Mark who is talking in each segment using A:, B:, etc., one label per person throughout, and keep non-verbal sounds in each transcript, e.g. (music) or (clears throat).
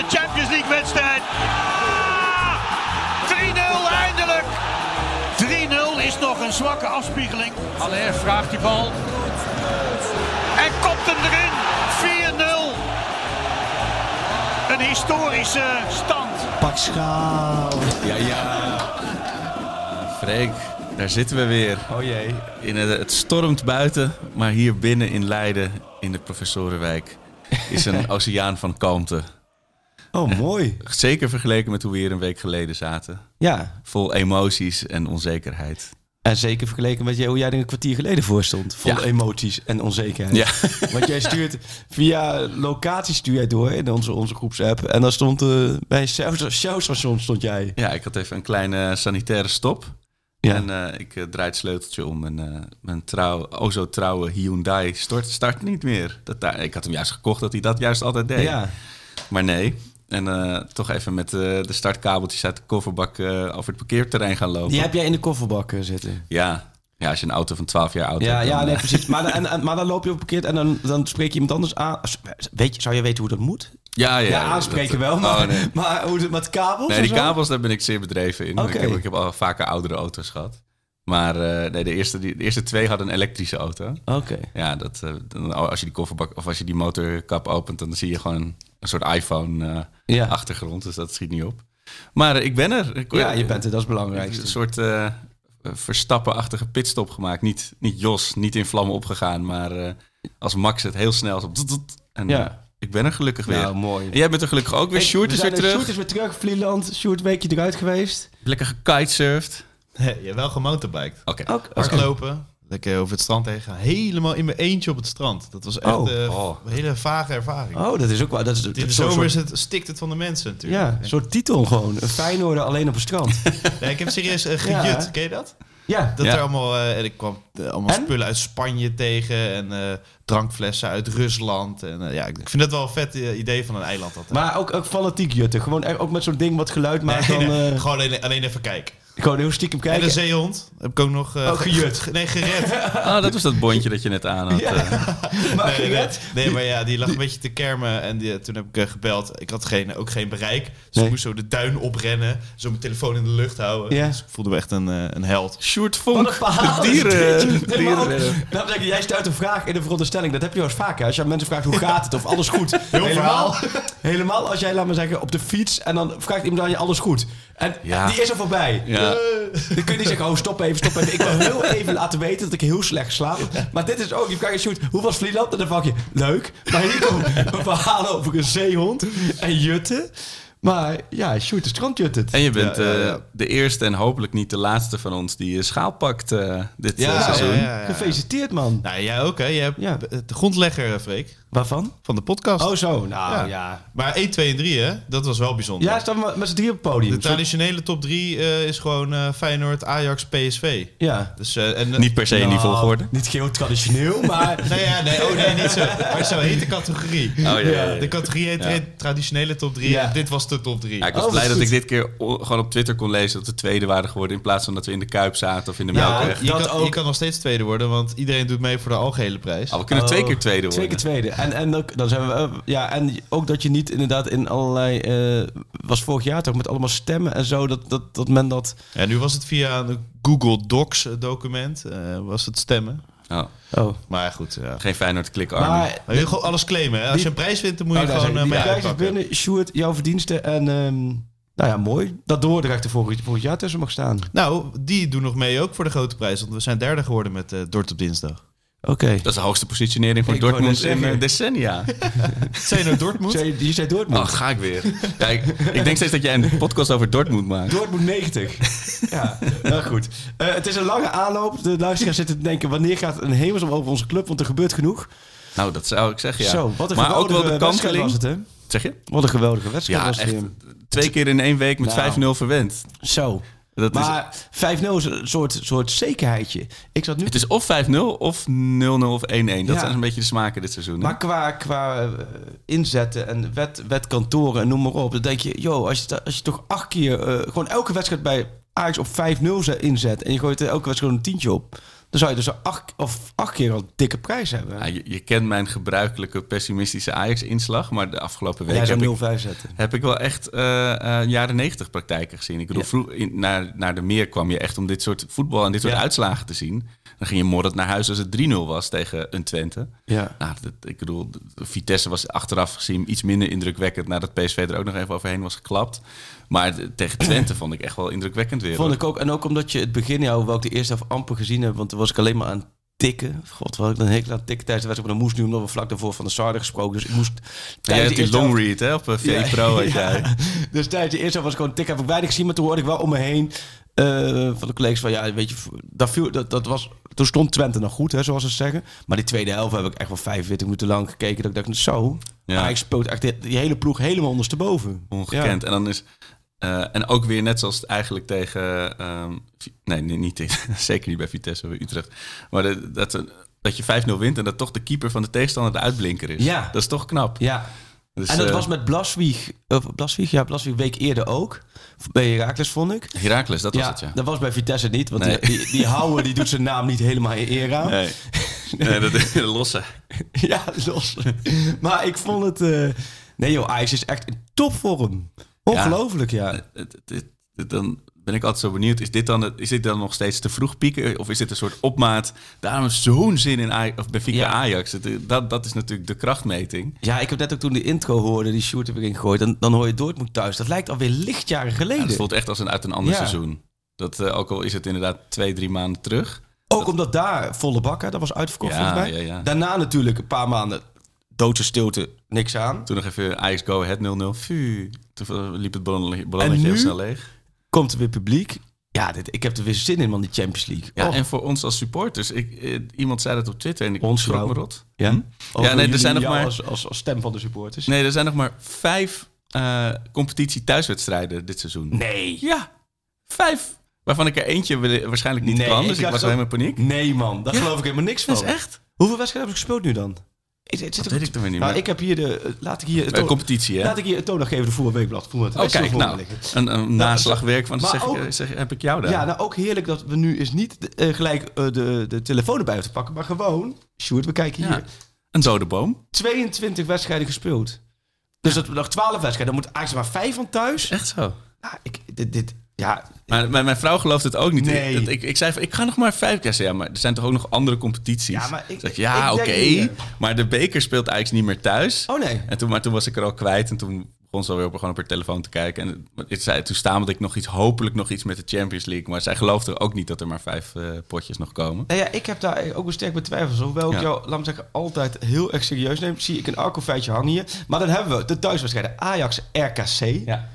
A: 51ste Champions League wedstrijd. Ja! 3-0 eindelijk. 3-0 is nog een zwakke afspiegeling. Alleen vraagt die bal. En kopt hem erin. 4-0. Een historische stand.
B: Pak schaal.
C: Ja, ja. Freek, daar zitten we weer.
B: Oh jee.
C: In het, het stormt buiten, maar hier binnen in Leiden, in de Professorenwijk, is een (laughs) oceaan van kalmte.
B: Oh, mooi.
C: Zeker vergeleken met hoe we hier een week geleden zaten.
B: Ja.
C: Vol emoties en onzekerheid.
B: En zeker vergeleken met hoe jij er een kwartier geleden voor stond. Vol
C: Ja.
B: emoties en onzekerheid.
C: Ja. (laughs)
B: Want jij stuurt via locatie stuur jij door in onze, onze groepsapp. En dan stond eh bij Shell-station stond jij.
C: Ja, ik had even een kleine sanitaire stop.
B: Ja.
C: En eh, ik eh, draai het sleuteltje om en mijn trouw, o zo trouwe Hyundai start, start niet meer. Dat daar, ik had hem juist gekocht dat hij dat juist altijd deed.
B: Ja.
C: Maar nee. En eh, toch even met eh, de startkabeltjes uit de kofferbak eh, over het parkeerterrein gaan lopen.
B: Die heb jij in de kofferbak zitten.
C: Ja. ja, als je een auto van 12 jaar oud
B: Ja,
C: hebt.
B: ja
C: dan,
B: nee,
C: eh,
B: precies. Maar, dan- (laughs) en, maar dan loop je op parkeert en dan, dan spreek je iemand anders aan. Weet je, zou je weten hoe dat moet?
C: ja, ja,
B: Ja, aanspreken
C: dat-
B: wel. Maar,
C: oh, nee. (laughs)
B: maar hoe het met kabels?
C: Nee, die kabels, daar ben ik zeer bedreven in.
B: Oké.
C: Ik, heb, ik heb al vaker oudere auto's gehad. Maar nee, de, eerste, die, de eerste twee hadden een elektrische auto.
B: Oké.
C: Ja, dat, als je die kofferbak of als je die motorkap opent, dan zie je gewoon een soort
B: Ja.
C: iPhone-achtergrond. dus dat schiet niet op. Maar eh, ik ben er. Ik,
B: Ja,
C: eh,
B: je bent er, dat is belangrijkste.
C: Een soort eh verstappenachtige pitstop gemaakt. Niet, niet Jos, niet in vlammen opgegaan, maar eh, als Max het heel snel. Zo, en
B: Ja.
C: eh, ik ben er gelukkig weer.
B: Nou, mooi.
C: En jij bent er gelukkig ook weer. Sjoerd
B: we
C: is
B: zijn
C: weer
B: er-
C: terug.
B: Sjoerd is weer terug, Vlieland. Sjoerd, weekje eruit geweest.
C: Lekker gekitesurfd.
D: Nee, je wel gemotorbiked.
C: Oké.
B: Ook,
D: Hardlopen. Lekker over het strand heen gaan. Helemaal in mijn eentje op het strand. Dat was echt
B: Oh.
D: eh,
C: Oh.
D: een hele vage ervaring.
B: Oh, dat is ook wel. Dat is, dat is zo'n
D: zomer is het, stikt het van de mensen natuurlijk.
B: Ja, een soort titel gewoon. Een Feyenoorder alleen op het strand. (laughs)
D: Nee, ik heb serieus uh,
B: Ja.
D: gejut. Ken je dat?
B: ja,
D: Dat
C: Ja.
D: er allemaal, eh, en ik kwam eh, allemaal
B: En?
D: spullen uit Spanje tegen en eh, drankflessen uit Rusland. En eh, ja, ik vind dat wel een vet eh, idee van een eiland altijd.
B: maar ook, ook fanatiek jutten. Gewoon ook met zo'n ding wat geluid maakt.
D: Nee,
B: dan,
D: nee,
B: eh,
D: gewoon alleen, alleen even kijken.
B: Gewoon heel stiekem
D: En
B: kijken.
D: een zeehond heb ik ook nog... eh,
B: Oh, gejut.
D: ge- Nee, gered. (laughs)
C: Ah, dat was dat bondje dat je net aan had. (laughs)
B: Ja.
C: eh. (laughs)
B: maar
D: nee, nee, nee.
B: gered?
D: Nee, maar ja, die lag een beetje te kermen. En die, toen heb ik eh, gebeld. Ik had geen, ook geen bereik. Dus
B: Nee.
D: ik moest zo de duin oprennen. Zo mijn telefoon in de lucht houden.
B: Ja.
D: Dus ik voelde me echt een, eh, een held.
C: Sjoerd
B: Wat
C: Vonk,
B: een
C: dieren. dieren
B: Nou, jij stelt een vraag in de veronderstelling. Dat heb je wel eens vaker. Als je aan mensen vraagt hoe gaat het of alles goed.
D: Heel
B: helemaal,
D: verhaal.
B: helemaal als jij, laat maar zeggen, op de fiets en dan vraagt iemand aan je alles goed. En
C: Ja.
B: die is er voorbij.
C: ja.
B: Dan kun je niet zeggen, oh stop even, stop even. Ik wil heel even laten weten dat ik heel slecht slaap. Maar dit is ook, je vraagt je shoot, hoe was Vlieland? En dan vraag je, leuk. Maar hier komt een verhaal over een zeehond en jutten. Maar ja, shoot, de strandjutten.
C: En je bent
D: Ja,
C: eh,
D: ja.
C: de eerste en hopelijk niet de laatste van ons die je schaal pakt eh, dit
D: Ja,
C: seizoen.
D: ja, ja, ja.
B: Gefeliciteerd man.
D: Nou, jij ook, hè? Je hebt
B: Ja.
D: de grondlegger, Freek,
B: Waarvan?
D: van de podcast.
B: Oh zo, nou ja.
D: Maar 1, 2 en 3, hè? Dat was wel bijzonder.
B: ja staan we met z'n drie op het podium.
D: de traditionele top 3 eh, is gewoon eh, Feyenoord, Ajax, PSV.
B: ja.
D: Dus, eh, en,
C: Niet per se in die
B: Nou,
C: volgorde.
B: Niet heel traditioneel, maar... (laughs)
D: Nee, ja, nee, oh nee, niet zo. Maar zo heet de categorie.
C: Oh, ja.
D: De categorie heet
C: Ja.
D: traditionele top 3.
B: Ja.
D: Dit was de top 3.
C: Ja, ik was
B: Oh,
C: blij dat ik dit keer gewoon op Twitter kon lezen dat we tweede waren geworden in plaats van dat we in de Kuip zaten of in de
B: Ja,
C: Melkweg.
D: je, kan,
B: ook.
D: je kan nog steeds tweede worden, want iedereen doet mee voor de algehele prijs.
C: Oh, we kunnen twee
B: Oh,
C: keer tweede worden.
B: Twee keer tweede. En, en ook, dan zijn we, eh, ja, en ook dat je niet inderdaad in allerlei... eh, was vorig jaar toch met allemaal stemmen en zo, dat, dat, dat men dat...
D: Ja, nu was het via een Google Docs document, eh, was het stemmen.
C: Oh,
B: Oh.
D: Maar goed, ja.
C: geen Feyenoord klik army.
B: Maar
D: Maar je wil gewoon alles claimen. Hè? Als je een prijs wint, dan moet je
B: Oh, daar
D: gewoon mee
B: prijs
D: uitpakken.
B: binnen, Sjoerd, jouw verdiensten. En ehm, nou ja, mooi. Dat Dordrecht er vorig, vorig jaar tussen mag staan.
D: Nou, die doen nog mee ook voor de grote prijs. Want we zijn derde geworden met eh Dort op dinsdag.
B: Oké.
C: Dat is de hoogste positionering voor
B: Ik
C: Dortmund in eh, decennia. (laughs)
D: Zijn nou Dortmund?
B: Zei- Je zei Dortmund.
C: Oh, ga ik weer. Ja, ik, ik denk steeds dat jij een podcast over Dortmund maakt.
B: Dortmund 90. (laughs) ja, nou goed. Eh, het is een lange aanloop. De luisteraars zitten te denken... wanneer gaat een hemelsom over onze club? Want er gebeurt genoeg.
C: Nou, dat zou ik zeggen, ja.
B: Zo, wat een
C: maar ook wel de kanteling.
B: was het, hè?
C: Zeg je?
B: Wat een geweldige wedstrijd
C: Ja,
B: was het.
C: echt. Twee keer in één week met
B: Nou.
C: 5-0 verwend.
B: Zo.
C: Dat is,
B: Maar 5-0 is een soort, soort zekerheidje. Ik zat nu...
C: het is of 5-0 of 0-0 of 1-1. Dat
B: Ja.
C: zijn een beetje de smaken dit seizoen. hè?
B: Maar qua, qua eh, inzetten en wet, wetkantoren en noem maar op, dan denk je, joh, als je, als je toch acht keer, eh, gewoon elke wedstrijd bij Ajax op 5-0 zet- inzet en je gooit er elke wedstrijd een tientje op, dan zou je dus acht, of acht keer al dikke prijs hebben.
C: Ja, je, je kent mijn gebruikelijke pessimistische Ajax-inslag, maar de afgelopen week
B: zou
C: heb ik,
B: 0-5 zetten.
C: heb ik wel echt eh, eh, jaren 90 praktijken gezien. Ik bedoel,
B: Ja.
C: vroeg, in, naar, naar de meer kwam je echt om dit soort voetbal en dit soort
B: Ja.
C: uitslagen te zien. Dan ging je morrend naar huis als het 3-0 was tegen een Twente.
B: Ja.
C: Nou, dat, ik bedoel, Vitesse was achteraf gezien iets minder indrukwekkend nadat PSV er ook nog even overheen was geklapt. Maar tegen Twente vond ik echt wel indrukwekkend weer.
B: Vond
C: hoor.
B: ik ook. En ook omdat je het begin, hoewel ik de eerste helft amper gezien heb, want toen was ik alleen maar aan het tikken. God, wat had ik dan hekel aan tikken tijdens de wedstrijd. Maar dan moest nu omdat we vlak daarvoor van de Sarde gesproken. Dus ik moest
C: Ja, jij hebt die long read hè, op eh,
B: Ja,
C: V-Pro. had (laughs)
B: ja. Dus tijdens de eerste helft was ik gewoon tik, heb ik weinig gezien. Maar toen hoorde ik wel om me heen eh, van de collega's van ja, weet je, dat viel, dat, dat was, toen stond Twente nog goed, hè, zoals ze zeggen. Maar die tweede helft heb ik echt wel 45 minuten lang gekeken. Dat ik dacht, zo,
C: Ja.
B: ik speelt echt die, die hele ploeg helemaal ondersteboven.
C: Ongekend. En dan is. Eh, en ook weer net zoals het eigenlijk tegen. ehm, nee, niet tegen- (laughs) zeker niet bij Vitesse bij Utrecht. Maar de- dat, dat je 5-0 wint en dat toch de keeper van de tegenstander de uitblinker is.
B: Ja.
C: Dat is toch knap.
B: Ja.
C: Dus,
B: en dat
C: eh,
B: was met Blaswieg, of Blaswieg, ja, Blaswieg week eerder ook. Bij Herakles vond ik.
C: Heracles, dat was
B: ja,
C: het, ja.
B: dat was bij Vitesse niet, want
C: Nee.
B: die, die, die die doet zijn naam niet helemaal in eer aan.
C: Nee, (laughs) nee dat is (laughs) losse.
B: Ja, los. maar ik vond het... eh, Nee joh, Ajax is echt in topvorm. Ongelooflijk, ja.
C: Het- het- het- het- Dan ben ik altijd zo benieuwd. Is dit, dan, het- is dit dan nog steeds te vroeg pieken? Of is dit een soort opmaat? Daarom zo'n zin in Ajax, of Benfica
B: Ja.
C: Ajax. Het- Dat, dat is natuurlijk de krachtmeting.
B: Ja, ik heb net ook toen de intro hoorde, die shoot heb ik ingegooid. Dan, dan hoor je Dortmund thuis. Dat lijkt alweer lichtjaren
C: Ja,
B: geleden.
C: het voelt echt als een uit een ander
B: Ja.
C: seizoen. Dat, eh, ook al is het inderdaad twee, drie maanden terug.
B: Ook omdat daar volle bakken, dat was uitverkocht
C: Ja,
B: volgens mij.
C: ja, ja.
B: Daarna natuurlijk een paar maanden doodse stilte, niks aan.
C: Toen nog even Ajax Go Ahead 0-0. Fu. Toen liep het ballon- ballonnetje heel snel leeg.
B: Komt er weer publiek. Ja, dit, ik heb er weer zin in, man, die Champions League.
C: Ja,
B: Oh.
C: en voor ons als supporters. Ik, eh, iemand zei dat op Twitter en ik
B: Ons
C: schrok me rot.
B: Ja?
C: Hm? Ja, nee, er zijn nog maar...
B: Als, als, als stem van de supporters.
C: Nee, er zijn nog maar vijf eh, competitie thuiswedstrijden dit seizoen.
B: Nee.
C: Ja, vijf. Waarvan ik er eentje wil- waarschijnlijk niet
B: Nee,
C: kan. Dus ik was helemaal in paniek.
B: Nee, man. Daar
C: Ja.
B: geloof ik helemaal niks van.
C: Dat is echt.
B: Hoeveel wedstrijden heb ik gespeeld nu dan? Ik, het er-
C: weet ik dan weer niet
B: Nou,
C: meer.
B: ik heb hier de... eh, Laat ik hier... Het
C: competitie, hè?
B: Laat ik hier het toondag geven, de voetbalweekblad. Voetbal.
C: Oh, kijk, nou, een, een naslagwerk van,
B: maar
C: zeg,
B: ook-
C: ik, zeg, heb ik jou daar.
B: Ja, nou ook heerlijk dat we nu is niet eh, gelijk eh, de, de telefoon erbij hoeven te pakken, maar gewoon, Sjoerd, we kijken hier,
C: Ja. Een dode boom.
B: 22 wedstrijden gespeeld. Dus dat we nog 12 wedstrijden, dan moet eigenlijk maar 5 van thuis.
C: Echt zo.
B: Nou, ik, dit, dit, ja,
C: Maar mijn, mijn vrouw gelooft het ook niet.
B: Nee.
C: Ik, ik, ik zei van, ik ga nog maar vijf keer. Ja, maar er zijn toch ook nog andere competities?
B: Ja, maar ik-
C: Zeg ja, oké. Maar de beker speelt eigenlijk niet meer thuis.
B: oh nee.
C: En toen, maar toen was ik er al kwijt. En toen begon ze alweer op, gewoon op haar telefoon te kijken. En het zei, toen stamelde ik nog iets, hopelijk nog iets met de Champions League. Maar zij geloofde ook niet dat er maar vijf eh, potjes nog komen.
B: Nou ja, ik heb daar ook een sterk betwijfels. Hoewel ik jou, laat me zeggen, altijd heel erg serieus neem, zie ik een arco-feitje hangen hier. Maar dan hebben we de thuiswedstrijden Ajax-RKC.
C: Ja.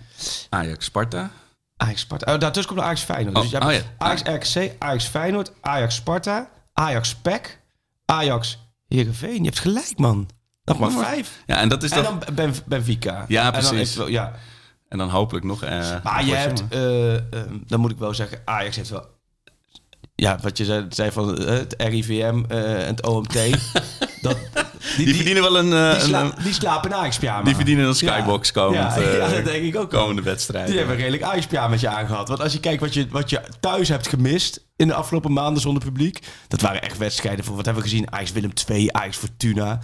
C: Ajax, Sparta.
B: Oh, daartussen komt de Ajax-Feyenoord.
C: Oh,
B: dus je hebt
C: oh ja.
B: Ajax-RKC, Ajax-Feyenoord, Ajax-Sparta, Ajax-PEC, Ajax-Heerenveen. Je hebt gelijk, man. Nog maar vijf.
C: Ja, en dat is
B: En dan Ben, Benfica.
C: Ja,
B: En dan
C: precies.
B: eventueel- ja.
C: En dan hopelijk nog... eh,
B: Maar je hebt, eh, eh, dan moet ik wel zeggen, Ajax heeft wel... Ja, wat je zei, zei van eh, het RIVM en het OMT. (laughs) dat, die,
C: Die, verdienen wel een... eh,
B: die,
C: een-
B: sla-
C: een-
B: die slapen in Ajax-pyjama.
C: die verdienen een skybox komend,
B: Ja, (laughs) ja,
C: eh,
B: dat denk ik ook
C: komende wedstrijden.
B: Die hebben redelijk Ajax-pyjamaatje aangehad. Want als je kijkt wat je, wat je thuis hebt gemist in de afgelopen maanden zonder publiek. Dat waren echt wedstrijden voor, wat hebben we gezien? Ajax Willem II, Ajax Fortuna.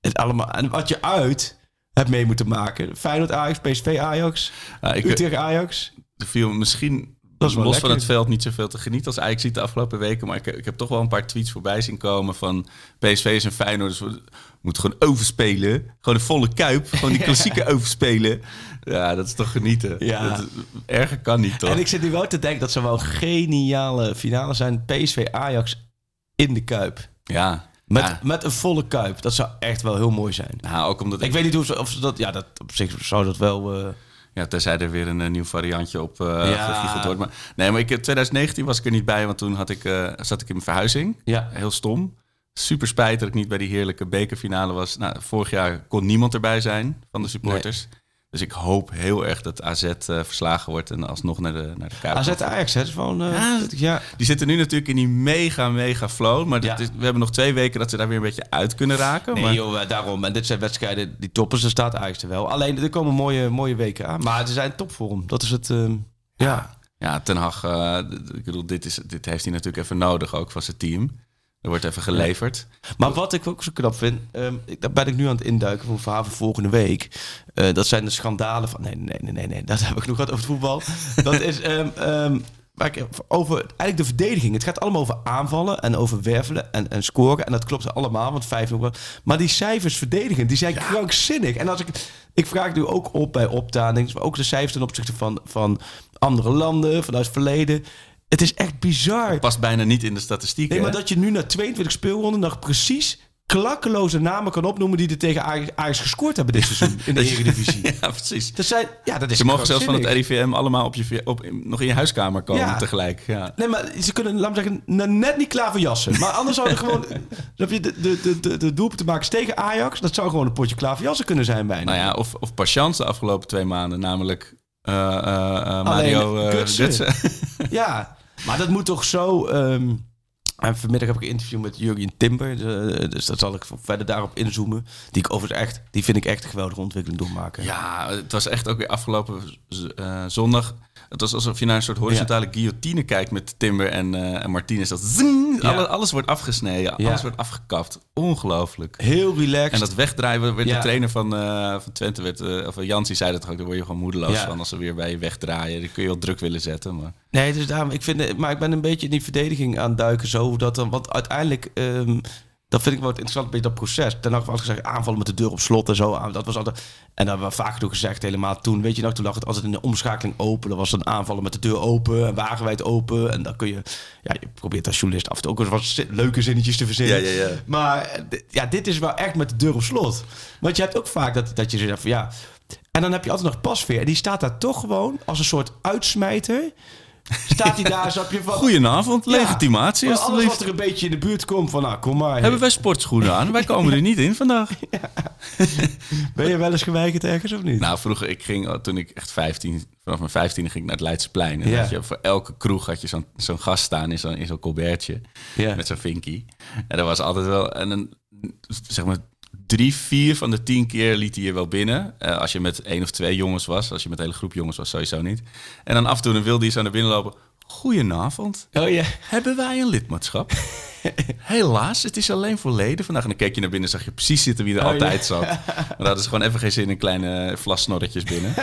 B: Het allemaal, en wat je uit hebt mee moeten maken. Feyenoord Ajax, PSV Ajax,
C: Ja, ik,
B: Utrecht Ajax.
C: er viel misschien
B: Dat is wel
C: los van het veld niet zoveel te genieten als Ajax ziet de afgelopen weken. Maar ik, ik heb toch wel een paar tweets voorbij zien komen van PSV is een Feyenoord. Dus we moeten gewoon overspelen. Gewoon de volle kuip. Gewoon die (laughs) klassieke overspelen. Ja, dat is toch genieten.
B: Ja.
C: Dat, erger kan niet, toch?
B: En ik zit nu wel te denken dat ze wel een geniale finale zijn. PSV Ajax in de Kuip.
C: Ja.
B: Met,
C: ja.
B: met een volle Kuip. Dat zou echt wel heel mooi zijn.
C: Nou, ook omdat
B: Ik weet niet hoe ze, of ze dat... Ja, dat, op zich zou dat wel... eh,
C: Ja, tenzij er weer een, eh, nieuw variantje op eh
B: Ja.
C: gegiegeld wordt. Maar, nee, maar ik, in 2019 was ik er niet bij, want toen had ik, eh, zat ik in mijn verhuizing.
B: ja.
C: Heel stom. Super spijt dat ik niet bij die heerlijke bekerfinale was. Nou, vorig jaar kon niemand erbij zijn van de supporters. Dus ik hoop heel erg dat AZ eh, verslagen wordt en alsnog naar de, naar de Kuip.
B: AZ Ajax, hè? Gewoon... eh,
C: Ja.
B: ja.
C: Die zitten nu natuurlijk in die mega, mega flow. Maar dit
B: Ja.
C: is, we hebben nog twee weken dat ze daar weer een beetje uit kunnen raken.
B: Nee
C: maar...
B: joh, daarom. En dit zijn wedstrijden die toppen. Ze staat Ajax er wel. Alleen, er komen mooie, mooie weken aan. Maar ze zijn topvorm. Dat is het... ehm, ja.
C: Ja, Ten Hag, eh, ik bedoel, dit, is, dit heeft hij natuurlijk even nodig, ook van zijn team. Er wordt even geleverd.
B: Maar wat ik ook zo knap vind, ehm, ik, daar ben ik nu aan het induiken voor van volgende week. Eh, dat zijn de schandalen van. Nee, nee, nee, nee, nee. Dat (laughs) heb ik nog gehad over het voetbal. dat is waar ik over eigenlijk de verdediging. Het gaat allemaal over aanvallen en over wervelen en, en scoren. En dat klopt allemaal, want vijf nog wel. Maar die cijfers verdedigen, die zijn krankzinnig. En als ik, ik vraag nu ook op bij Opta, denk ik, ook de cijfers ten opzichte van, van andere landen, vanuit het verleden. Het is echt bizar.
C: Past bijna niet in de statistieken.
B: Nee, maar dat je nu na 22 speelronden nog precies klakkeloze namen kan opnoemen die er tegen Ajax, gescoord hebben dit seizoen in de (laughs) Eredivisie. (laughs)
C: Ja, precies.
B: Dat zijn, ja, dat is
C: Ze mogen zelfs van het. RIVM allemaal op je, op, nog in je huiskamer komen
B: Ja.
C: tegelijk. Ja.
B: Nee, maar ze kunnen, laat me zeggen, net niet klaar voor jassen. Maar anders zouden gewoon, (laughs) snap je, de, de, de, de, doelpunten maken tegen Ajax, dat zou gewoon een potje klaar voor jassen kunnen zijn bijna.
C: Nou ja, of, of patiënt de afgelopen twee maanden, namelijk eh, eh, eh, Mario eh.
B: Gutsen. Ja, maar dat moet toch zo. ehm, en vanmiddag heb ik een interview met Jurgen Timber. dus dat zal ik verder daarop inzoomen. Die ik overigens echt, die vind ik echt een geweldige ontwikkeling doormaken.
C: Ja, het was echt ook weer afgelopen eh, zondag. Het was alsof je naar een soort horizontale guillotine kijkt met Timber en, eh en Martinez. Dat zing,
B: Ja.
C: alles, alles wordt afgesneden,
B: Ja.
C: alles wordt afgekapt. Ongelooflijk.
B: Heel relaxed.
C: En dat wegdraaien, werd de trainer van, eh, van Twente, werd, eh, of Jansi zei dat ook, daar word je gewoon moedeloos van als ze weer bij je wegdraaien. Die kun je wel druk willen zetten, maar...
B: Nee, dus daarom, ik vind, maar ik ben een beetje in die verdediging aan het duiken. Zo, dat dan, want uiteindelijk, ehm, dat vind ik wel interessant, beetje dat proces. Ten had gezegd, aanvallen met de deur op slot en zo. Dat was altijd, en dat hebben we vaak genoeg gezegd helemaal toen. Weet je nog, toen lag het altijd in de omschakeling open. Dan was een aanvallen met de deur open en wagenwijd open. En dan kun je, ja, je probeert als journalist af en toe ook wel wat leuke zinnetjes te verzinnen.
C: Ja, ja, ja.
B: Maar ja, dit is wel echt met de deur op slot. Want je hebt ook vaak dat, dat je zegt van ja... En dan heb je altijd nog pasveer. En die staat daar toch gewoon als een soort uitsmijter. Staat hij daar, snap je van...
C: Goedenavond,
B: Ja,
C: legitimatie
B: van Alles
C: alstublieft.
B: wat er een beetje in de buurt komt van, nou, kom maar.
C: Hebben wij sportschoenen aan? Wij komen (laughs) er niet in vandaag. (laughs)
B: Ben je wel eens geweigerd ergens of niet?
C: Nou, vroeger, ik ging, oh, toen ik echt 15, vanaf mijn 15 ging ik naar het Leidseplein. En
B: Ja.
C: had je, voor elke kroeg had je zo'n zo'n gast staan in zo'n in zo'n colbertje.
B: Ja.
C: Met zo'n vinkie. En dat was altijd wel, en een, zeg maar, drie, vier van de tien keer liet hij je wel binnen. Eh, als je met één of twee jongens was. Als je met een hele groep jongens was, sowieso niet. En dan af en toe dan wilde hij zo naar binnen lopen. Goedenavond.
B: Oh ja.
C: Hebben wij een lidmaatschap? (laughs) Helaas, het is alleen voor leden vandaag. En dan keek je naar binnen en zag je precies zitten wie er
B: Oh,
C: altijd zat. (laughs) Maar dat is gewoon even geen zin in kleine vlasnorretjes binnen. (laughs)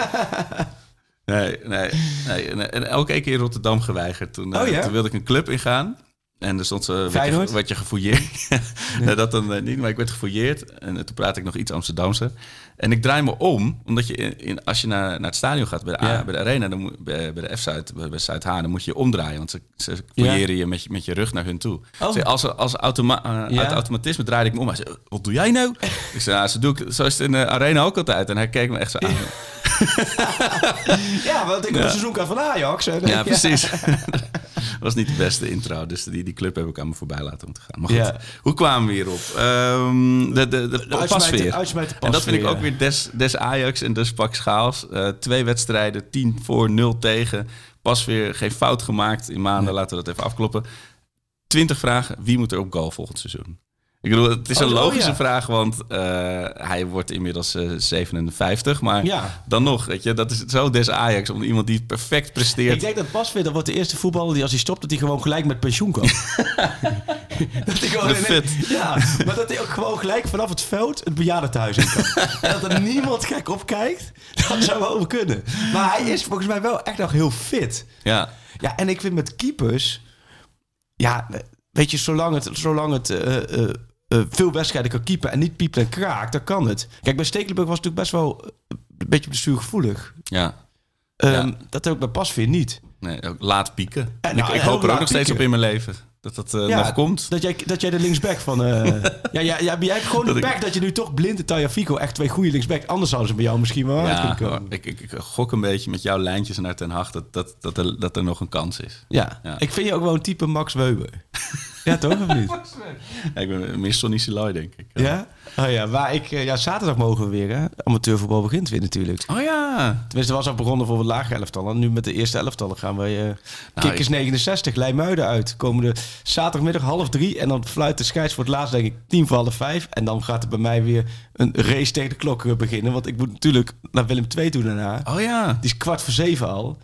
C: Nee, nee, nee. En, elke keer in Rotterdam geweigerd. Toen, eh,
B: Oh, ja?
C: toen wilde ik een club ingaan. En er stond, uh, werd, je, werd je gefouilleerd. (laughs) nee, dat dan eh, niet, maar ik werd gefouilleerd. En eh, toen praatte ik nog iets Amsterdamse. En ik draai me om, omdat je in, in- als je naar, naar het stadion gaat, bij de, A-
B: Ja.
C: bij de arena, dan bij, bij de F-Zuid, bij, bij Zuid-Haan, dan moet je je omdraaien. Want ze, ze fouilleren je, met je met je rug naar hun toe.
B: Oh.
C: Als als automa
B: Ja.
C: uit automatisme draaide ik me om. Hij zei, wat doe jij nou? (laughs) ik zei, nou, zo, doe ik, zo is het in de arena ook altijd. En hij keek me echt zo aan. (laughs)
B: Ja, want ik heb een seizoenkaart van Ajax.
C: Ja, precies. Was niet de beste intro, dus die, die club heb ik aan me voorbij laten om te gaan. Maar goed,
B: Ja.
C: hoe kwamen we hierop? Ehm de, de, En dat vind ik ook weer des, des Ajax en des Pak Schaals. Eh, twee wedstrijden, 10 voor, 0 tegen. Pasveer, geen fout gemaakt in maanden. Laten we dat even afkloppen. 20 vragen, wie moet er op goal volgend seizoen? Ik bedoel, het is
B: Oh,
C: een
B: oh,
C: logische
B: ja.
C: vraag, want eh, hij wordt inmiddels eh, 57. Maar
B: Ja.
C: dan nog, weet je, dat is zo des Ajax. Om iemand die perfect presteert.
B: Ik denk dat Pasveer, dat wordt de eerste voetballer die als hij stopt, dat hij gewoon gelijk met pensioen kan. (laughs) dat hij gewoon in-
C: fit.
B: Ja, maar dat hij ook gewoon gelijk vanaf het veld het bejaardentehuis in kan. (laughs) en dat er niemand gek op kijkt, dat zou wel kunnen. Maar hij is volgens mij wel echt nog heel fit.
C: Ja,
B: Ja, en ik vind met keepers... Ja, weet je, zolang het, zolang het eh, eh, eh, veel wedstrijden kan keepen en niet piept en kraakt, dan kan het. Kijk, bij Stekelenburg was het natuurlijk best wel eh, een beetje blessuregevoelig.
C: ja.
B: Ehm
C: Ja.
B: Dat heb ik bij Pasveer niet.
C: Nee, ook laat pieken.
B: En
C: ik,
B: nou,
C: ik hoop er ook nog steeds
B: pieken.
C: op in mijn leven. Dat dat eh, nog komt.
B: Dat jij, dat jij de linksback van... eh (laughs) ja, ja, ja, jij hebt gewoon
C: Dat
B: de
C: ik-
B: back dat je nu toch blind en Tajafico echt twee goede linksback. Anders zouden ze bij jou misschien wel
C: Ja,
B: komen.
C: ik, ik, ik gok een beetje met jouw lijntjes naar Ten Hag dat, dat, dat, er, dat er nog een kans is.
B: Ja.
C: Ja.
B: ik vind je ook wel een type Max Weber. (laughs) Ja, toch of niet?
C: Ja, ik ben meer Sonny Siloy, denk ik.
B: Ja? Oh ja, maar ik, eh, ja, zaterdag mogen we weer, hè? Amateurvoetbal begint weer natuurlijk.
C: Oh ja.
B: Tenminste, was al begonnen voor het lage elftal. En nu met de eerste elftallen gaan we uh, Kikkers 69, Leimuiden uit. Komende zaterdagmiddag half drie. En dan fluit de scheids voor het laatst, denk ik, tien voor half vijf. En dan gaat er bij mij weer een race tegen de klok beginnen. Want ik moet natuurlijk naar Willem II toe daarna.
C: Oh ja.
B: Die is kwart voor zeven al.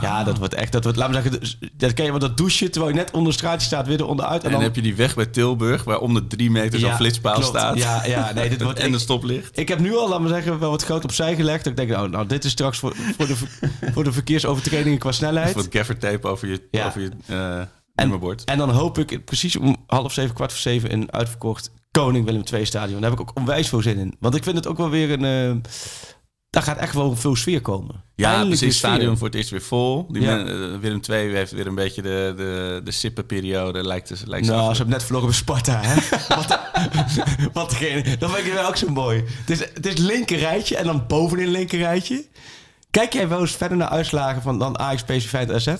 B: Ja, dat wordt echt, dat wordt, laat me zeggen, dat ken je wel dat douchen terwijl je net onder straatje staat, weer onderuit.
C: En, en dan heb je die weg bij Tilburg, waar om de drie meter zo'n flitspaal
B: klopt.
C: staat.
B: Ja, ja, nee, dit (laughs) wordt
C: en de stoplicht.
B: Ik heb nu al, laat me zeggen, wel wat groot opzij gelegd. Dat ik denk, nou, nou dit is straks voor, voor, de, (laughs) voor de verkeersovertredingen qua snelheid.
C: Wat gaffer tape over je,
B: Ja.
C: over je nummerbord.
B: En dan hoop ik precies om half zeven, kwart voor zeven in uitverkocht Koning Willem II stadion. Daar heb ik ook onwijs veel zin in. Want ik vind het ook wel weer een... eh, daar gaat echt wel veel sfeer komen.
C: Ja,
B: Eindelijk
C: precies. Het stadion wordt eerst weer vol. Die
B: Ja.
C: men- eh, Willem II heeft weer een beetje de, de, de sippenperiode. Lijkt, het- lijkt
B: Nou, ze hebben net verloren bij Sparta, hè? (laughs) wat, wat degene, dat vind ik wel ook zo mooi. Het is, het is linker rijtje en dan bovenin linker rijtje. Kijk jij wel eens verder naar uitslagen van dan Ajax, PSV, Feyenoord, AZ?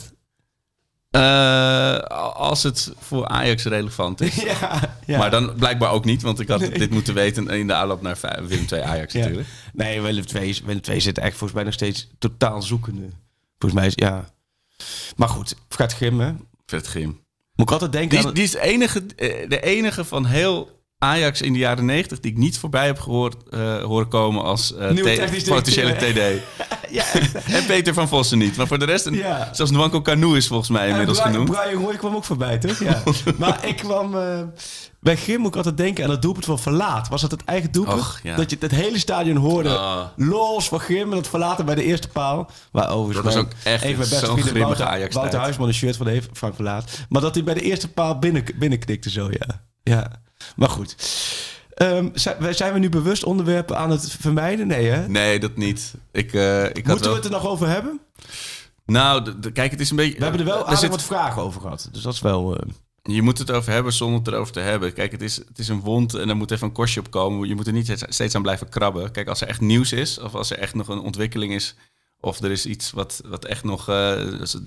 C: Eh, als het voor Ajax relevant is. (laughs)
B: ja, ja.
C: Maar dan blijkbaar ook niet, want ik had dit moeten weten in de aanloop naar Willem II Ajax
B: Ja.
C: natuurlijk.
B: Nee, Willem II, is- Willem II zit echt volgens mij nog steeds totaal zoekende. Volgens mij is, ja... Maar goed, gaat grimmen.
C: Vet Grim.
B: Moet ik altijd denken
C: Die,
B: aan...
C: is- die is de enige, eh, de enige van heel Ajax in de jaren 90 die ik niet voorbij heb gehoord, eh, horen komen als
B: technisch
C: potentiële. TD. (laughs)
B: ja,
C: En Peter van Vossen niet. Maar voor de rest, een,
B: Ja.
C: zelfs Nwanko Canoe is volgens mij inmiddels
B: Brian,
C: genoemd.
B: Brian Roy kwam ook voorbij, toch? Ja. maar ik kwam... eh, bij Grim moet ik altijd denken aan het doelpunt van Verlaat. Was dat het eigen doelpunt?
C: Och, ja.
B: Dat je het hele stadion hoorde.
C: Ah.
B: Los van Grim en het verlaten bij de eerste paal. Maar overigens
C: Dat was ook echt
B: een van mijn beste
C: zo'n
B: vrienden, Wouter, Huisman een shirt van heeft, Frank Verlaat. Maar dat hij bij de eerste paal binnen, binnenknikte zo, ja. ja. Maar goed. Ehm, zijn, we nu bewust onderwerpen aan het vermijden? Nee, hè?
C: Nee, dat niet. Ik, eh, ik had
B: Moeten
C: wel...
B: we het er nog over hebben?
C: Nou, de- de- kijk, het is een beetje...
B: We hebben er wel
C: er
B: aardig
C: zit-
B: wat vragen over gehad. Dus dat is wel... eh,
C: Je moet het over hebben zonder het erover te hebben. Kijk, het is, het is een wond en er moet even een kostje op komen. Je moet er niet steeds aan blijven krabben. Kijk, als er echt nieuws is, of als er echt nog een ontwikkeling is, of er is iets wat, wat echt nog, eh,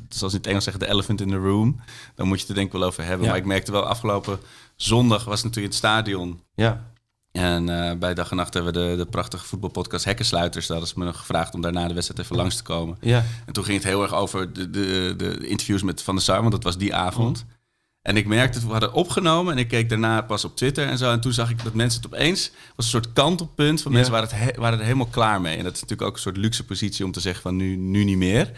C: zoals in het Engels zeggen, de elephant in the room, dan moet je het er denk ik wel over hebben.
B: Ja.
C: Maar ik merkte wel, afgelopen zondag was het natuurlijk in het stadion.
B: ja.
C: En eh, bij dag en nacht hebben we de, de prachtige voetbalpodcast Hekkensluiters. Daar ze me nog gevraagd om daarna de wedstrijd even langs te komen.
B: Ja.
C: En toen ging het heel erg over de, de, de interviews met Van der Sar, want dat was die avond. En ik merkte, we hadden opgenomen en ik keek daarna pas op Twitter en zo. En toen zag ik dat mensen het opeens, was een soort kantelpunt van
B: Ja.
C: mensen waren, het he- waren er helemaal klaar mee. En dat is natuurlijk ook een soort luxe positie om te zeggen van nu, nu niet meer.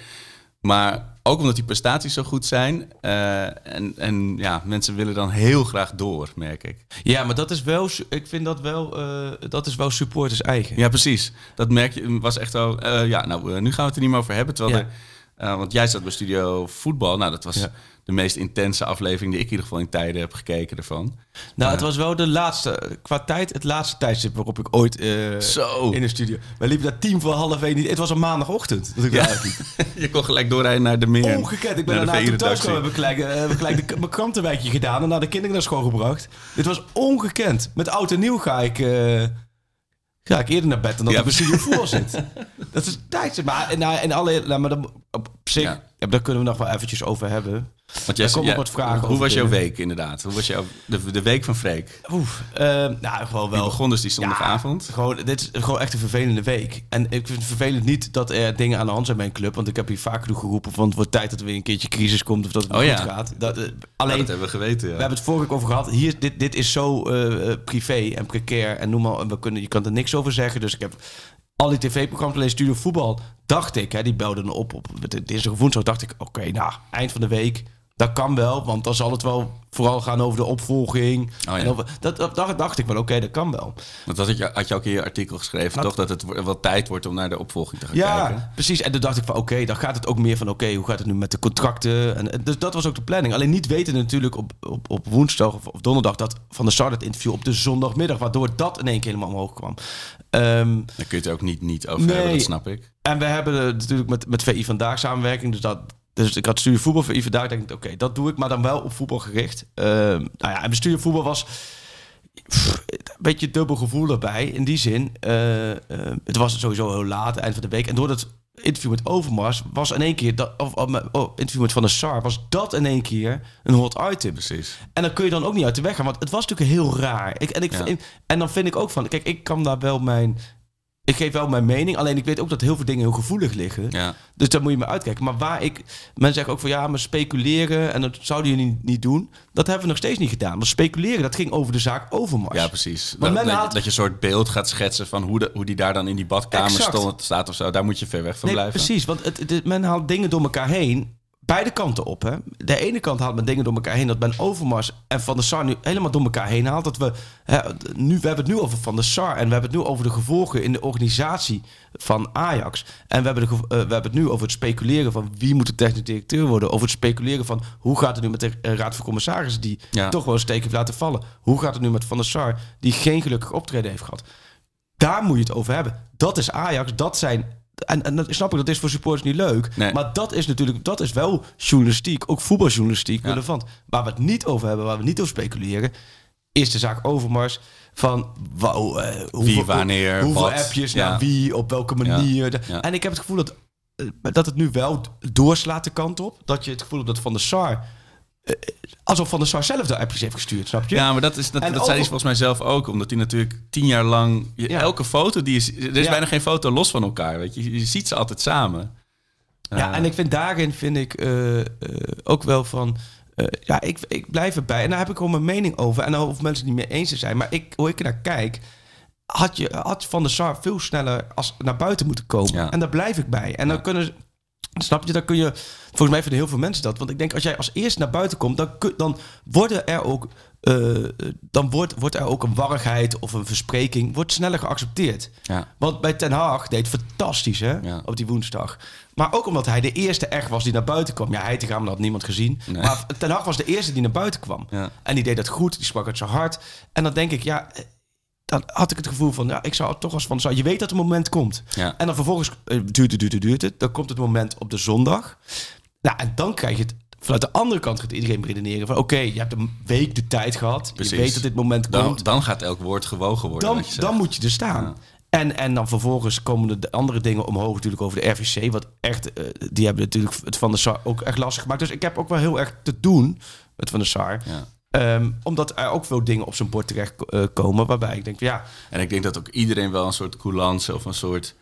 C: Maar ook omdat die prestaties zo goed zijn. eh, en, en ja, mensen willen dan heel graag door, merk ik.
B: Ja, maar dat is wel, ik vind dat wel, eh, dat is wel supporters eigen.
C: Ja, precies. Dat merk je, was echt zo. eh, ja, nou, nu gaan we het er niet meer over hebben. Terwijl
B: Ja.
C: er, want jij zat bij Studio Voetbal. Nou, dat was
B: Ja.
C: De meest intense aflevering die ik in ieder geval in tijden heb gekeken ervan.
B: Nou, het was wel de laatste, qua tijd, het laatste tijdstip waarop ik ooit eh,
C: Zo.
B: in de studio. Wij liepen daar tien voor half één niet. Het was een maandagochtend. Dat ik
C: Ja. (laughs) je kon gelijk doorrijden naar de meer.
B: Ongekend. Ik ben daarna toen thuis kwam, heb ik gelijk, heb ik gelijk de, mijn krantenwijkje gedaan en naar de kinderen naar school gebracht. Dit was ongekend. Met oud en nieuw ga ik, eh, ga ik eerder naar bed dan dat
C: Ja.
B: ik bij studio voetbal zit. Dat is tijdstip. Maar, en, en alle, nou, maar dan, op zich,
C: Ja.
B: ja, daar kunnen we nog wel eventjes over hebben.
C: Want jij,
B: ook wat vragen
C: Hoe
B: over
C: was jouw week inderdaad? Hoe was jouw, de, de week van Freek?
B: Oef, eh, nou, gewoon
C: Die
B: wel.
C: begon dus die zondagavond.
B: Gewoon, dit is gewoon echt een vervelende week. En ik vind het vervelend niet dat er dingen aan de hand zijn bij een club. Want ik heb hier vaak genoeg geroepen. Want het wordt tijd dat er weer een keertje crisis komt. Of dat het
C: Oh
B: niet
C: ja.
B: goed gaat. Dat, eh,
C: Ja,
B: alleen,
C: dat hebben we geweten. Ja.
B: we hebben het vorige keer over gehad. Hier, dit, dit is zo eh, eh, privé en precair. En noem maar, en we kunnen, je kan er niks over zeggen. Dus ik heb al die tv-programma's, alleen Studio Voetbal, dacht ik. Hè, die belden op op dinsdag of woensdag. dacht ik, oké, nou, eind van de week. Dat kan wel, want dan zal het wel vooral gaan over de opvolging.
C: Oh ja.
B: en over, dat, dat, dacht- dacht ik wel, oké, dat kan wel.
C: Want dat had je, had je ook in je artikel geschreven,
B: Nou,
C: toch? Dat het wel tijd wordt om naar de opvolging te gaan
B: Ja,
C: kijken.
B: precies. En toen dacht ik van oké, dan gaat het ook meer van oké, hoe gaat het nu met de contracten? En, dus dat was ook de planning. Alleen niet weten natuurlijk op, op, op woensdag of, donderdag dat van de start het interview op de zondagmiddag, waardoor dat in één keer helemaal omhoog kwam. Ehm,
C: Daar kun je het ook niet, niet over
B: Nee.
C: hebben, dat snap ik.
B: en we hebben natuurlijk met, met VI Vandaag samenwerking. Dus, dat, dus ik had studie voetbal VI Vandaag. denk ik, oké, dat doe ik, maar dan wel op voetbal gericht. Ehm, nou ja, en mijn voetbal was pff, een beetje dubbel gevoel erbij. In die zin, eh, eh, het was sowieso heel laat, eind van de week. En door dat interview met Overmars was in één keer... Dat, of, of, oh, interview met Van der Sar was dat in één keer een hot item.
C: Precies.
B: En dan kun je dan ook niet uit de weg gaan. Want het was natuurlijk heel raar. Ik, en, ik,
C: Ja.
B: en dan vind ik ook van... Kijk, ik kan daar wel mijn... Ik geef wel mijn mening. Alleen ik weet ook dat heel veel dingen heel gevoelig liggen.
C: Ja.
B: Dus daar moet je me uitkijken. Maar waar ik... Men zegt ook van ja, maar speculeren... En dat zouden jullie niet, niet doen. Dat hebben we nog steeds niet gedaan. Want speculeren, dat ging over de zaak Overmars.
C: Ja, precies.
B: Want
C: Dat,
B: men
C: dat,
B: haalt-
C: dat je een soort beeld gaat schetsen van hoe, de, hoe die daar dan in die badkamer stond, staat of zo. Daar moet je ver weg van
B: Nee,
C: blijven.
B: precies. Want het, het- men haalt dingen door elkaar heen. Beide kanten op. Hè. De ene kant haalt men dingen door elkaar heen. Dat men Overmars en Van der Sar nu helemaal door elkaar heen haalt. Dat we, hè, nu, we hebben het nu over Van der Sar. En we hebben het nu over de gevolgen in de organisatie van Ajax. En we hebben, de, eh, we hebben het nu over het speculeren van wie moet de technisch directeur worden. Over het speculeren van hoe gaat het nu met de Raad van Commissarissen. Die
C: Ja.
B: toch wel een steek heeft laten vallen. Hoe gaat het nu met Van der Sar. Die geen gelukkig optreden heeft gehad. Daar moet je het over hebben. Dat is Ajax. Dat zijn. En, en dat snap ik, dat is voor supporters niet leuk.
C: Nee.
B: Maar dat is natuurlijk, dat is wel journalistiek, ook voetbaljournalistiek,
C: Ja.
B: relevant. Waar we het niet over hebben, waar we niet over speculeren, is de zaak Overmars. Van wauw, eh, hoeveel,
C: wanneer,
B: hoeveel
C: wat.
B: appjes
C: Ja.
B: naar wie, op welke manier. De-
C: Ja.
B: En ik heb het gevoel dat, eh, dat het nu wel doorslaat de kant op. Dat je het gevoel hebt dat Van der Sar, alsof Van der Sar zelf de appjes heeft gestuurd, snap je?
C: Ja, maar dat, is, dat,
B: En
C: dat zei hij volgens mij zelf ook. Omdat hij natuurlijk tien jaar lang... je-
B: Ja.
C: Elke foto, die is, er is
B: Ja.
C: bijna geen foto los van elkaar. Weet je. je ziet ze altijd samen.
B: Ja,
C: Eh,
B: en ik vind daarin vind ik eh, eh, ook wel van. eh, ja, ik, ik blijf erbij. En daar heb ik gewoon mijn mening over. En dan hoeven mensen het niet mee eens te zijn. Maar ik, hoe ik er naar kijk. Had, je, had Van der Sar veel sneller als, naar buiten moeten komen.
C: Ja.
B: En daar blijf ik bij. En dan kunnen ze- Snap je, dan kun je. Volgens mij vinden heel veel mensen dat. Want ik denk, als jij als eerste naar buiten komt, dan, kun- dan worden er ook. eh, dan wordt, wordt er ook een warrigheid of een verspreking. Wordt sneller geaccepteerd.
C: Ja.
B: Want bij Ten Haag deed het fantastisch hè,
C: Ja.
B: op die woensdag. Maar ook omdat hij de eerste echt was die naar buiten kwam. Ja, hij te gaan, dat had niemand gezien.
C: Nee.
B: Maar Ten Hag was de eerste die naar buiten kwam.
C: Ja.
B: En die deed dat goed, die sprak uit zijn hart. En dan denk ik, ja, eh, dan had ik het gevoel van, ja, ik zou het toch als van, zou je weet dat het moment komt.
C: Ja.
B: En dan vervolgens eh, duurt het, duurt het, duurt het. Dan komt het moment op de zondag. Nou, en dan krijg je het. Vanuit de andere kant gaat iedereen redeneren van... oké, je hebt een week de tijd gehad.
C: Precies.
B: Je weet dat dit moment
C: Dan,
B: komt
C: dan gaat elk woord gewogen worden.
B: dan, dan moet je er staan.
C: Ja.
B: En, en dan vervolgens komen de- de andere dingen omhoog natuurlijk over de RVC. Wat echt, eh, die hebben natuurlijk het Van de Sar ook echt lastig gemaakt. Dus ik heb ook wel heel erg te doen met Van de Sar.
C: Ja.
B: Ehm, omdat er ook veel dingen op zijn bord terecht eh, komen. Waarbij ik denk, ja,
C: En ik denk dat ook iedereen wel een soort coulance of een soort...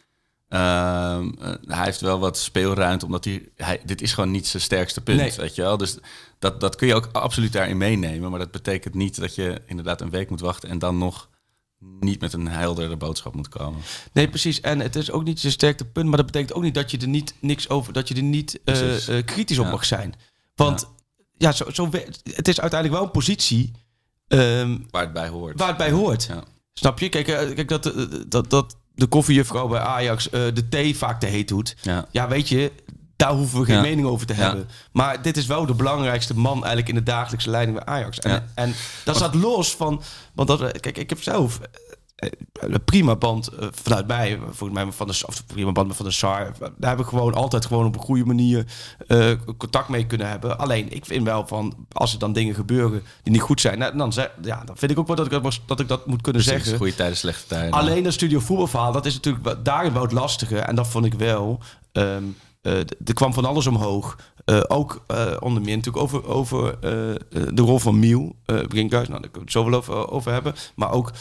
C: ehm, eh, hij heeft wel wat speelruimte, omdat hij, hij... Dit is gewoon niet zijn sterkste punt,
B: Nee.
C: weet je wel. Dus dat, dat kun je ook absoluut daarin meenemen. Maar dat betekent niet dat je inderdaad een week moet wachten... en dan nog niet met een heldere boodschap moet komen.
B: nee precies. En het is ook niet zijn sterkte punt. Maar dat betekent ook niet dat je er niet niks over... dat je er niet eh, kritisch op
C: Ja.
B: mag zijn. Want ja, zo, zo, we- het is uiteindelijk wel een positie... ehm,
C: Waar het bij hoort.
B: waar het bij hoort.
C: Ja.
B: Snap je? Kijk, eh, kijk dat, eh, dat, dat de koffiejuffrouw bij Ajax eh, de thee vaak te heet doet.
C: Ja.
B: Ja, weet je, daar hoeven we geen
C: Ja.
B: mening over te
C: Ja.
B: hebben. Maar dit is wel de belangrijkste man eigenlijk in de dagelijkse leiding bij Ajax. En,
C: Ja.
B: en dat staat los van... Want dat, kijk, ik heb zelf prima band eh, vanuit mij. Volgens mij van de, of prima band van de SAR. Daar heb ik gewoon altijd gewoon op een goede manier eh, contact mee kunnen hebben. Alleen, ik vind wel van... Als er dan dingen gebeuren die niet goed zijn... nou, dan, ja, dan vind ik ook wel dat ik dat, dat, ik dat moet kunnen
C: Precies,
B: zeggen.
C: goede tijden, slechte tijden.
B: Alleen dat studio voetbalverhaal, dat is natuurlijk daarin wel het lastige. En dat vond ik wel. ehm, eh, er kwam van alles omhoog. Eh, ook eh, onder meer natuurlijk over, over eh, eh, de rol van Miel. eh Brinkhuis, nou, daar kunnen we het zo wel over, over hebben. Maar ook,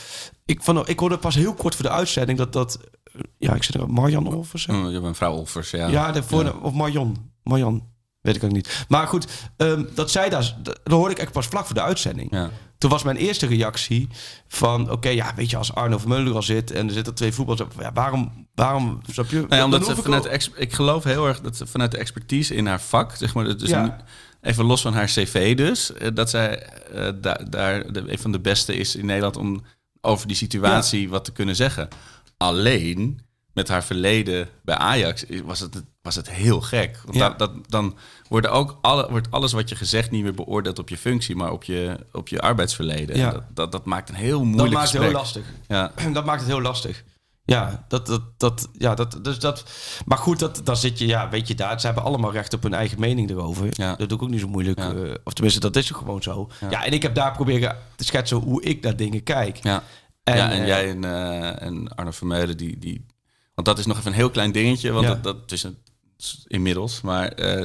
B: ik, van, ik hoorde pas heel kort voor de uitzending dat dat... eh, ja, ik zit er, Marjan of zo.
C: Mm, je bent mevrouw Olvers, ja.
B: Ja, de voor, of Marjan. Marjan, weet ik ook niet. Maar goed, ehm, dat zij daar... Dat hoorde ik echt pas vlak voor de uitzending.
C: Ja.
B: Toen was mijn eerste reactie van... Oké, ja, weet je, als Arno Vermeulen er al zit... en er zitten twee voetballers... Ja, waarom, waarom, snap je? Dan
C: omdat ze
B: ik
C: vanuit ex- ik geloof heel erg dat ze vanuit de expertise in haar vak, zeg maar, dus
B: Ja.
C: even los van haar cv dus, eh, dat zij eh, da- daar de, een van de beste is in Nederland om over die situatie wat te kunnen zeggen. Alleen met haar verleden bij Ajax was het, was het heel gek. Want
B: Ja.
C: dat, dat, dan worden ook alle, wordt alles wat je gezegd niet meer beoordeeld op je functie, maar op je, op je arbeidsverleden.
B: Ja.
C: Dat, dat, dat maakt een heel
B: Dat
C: moeilijk
B: maakt het
C: gesprek.
B: heel lastig.
C: Ja. (clears throat)
B: Dat maakt het heel lastig. Ja, dat, dat, dat, ja, dat, dus dat. Maar goed, dat, dan zit je, ja, weet je daar. Ze hebben allemaal recht op hun eigen mening erover.
C: Ja.
B: Dat doe ik ook niet zo moeilijk.
C: Ja.
B: eh, of tenminste, dat is gewoon zo. Ja.
C: Ja.
B: en ik heb daar proberen te schetsen hoe ik naar dingen kijk.
C: Ja.
B: En,
C: ja, en
B: eh,
C: jij en, eh, en Arno Vermeulen, die, die Want dat is nog even een heel klein dingetje. Want dat, dat is een, inmiddels. Maar eh,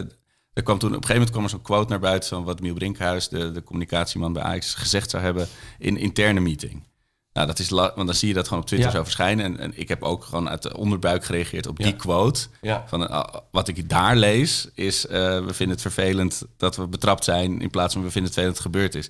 C: er kwam toen op een gegeven moment kwam er zo'n quote naar buiten van wat Miel Brinkhuis, de, de communicatieman bij Ajax, gezegd zou hebben in interne meeting. Nou, dat is want dan zie je dat gewoon op Twitter
B: Ja.
C: zo verschijnen. En, en ik heb ook gewoon uit de onderbuik gereageerd op
B: Ja.
C: die quote.
B: Ja.
C: Van, eh, wat ik daar lees is, eh, we vinden het vervelend dat we betrapt zijn in plaats van we vinden het vervelend dat het gebeurd is.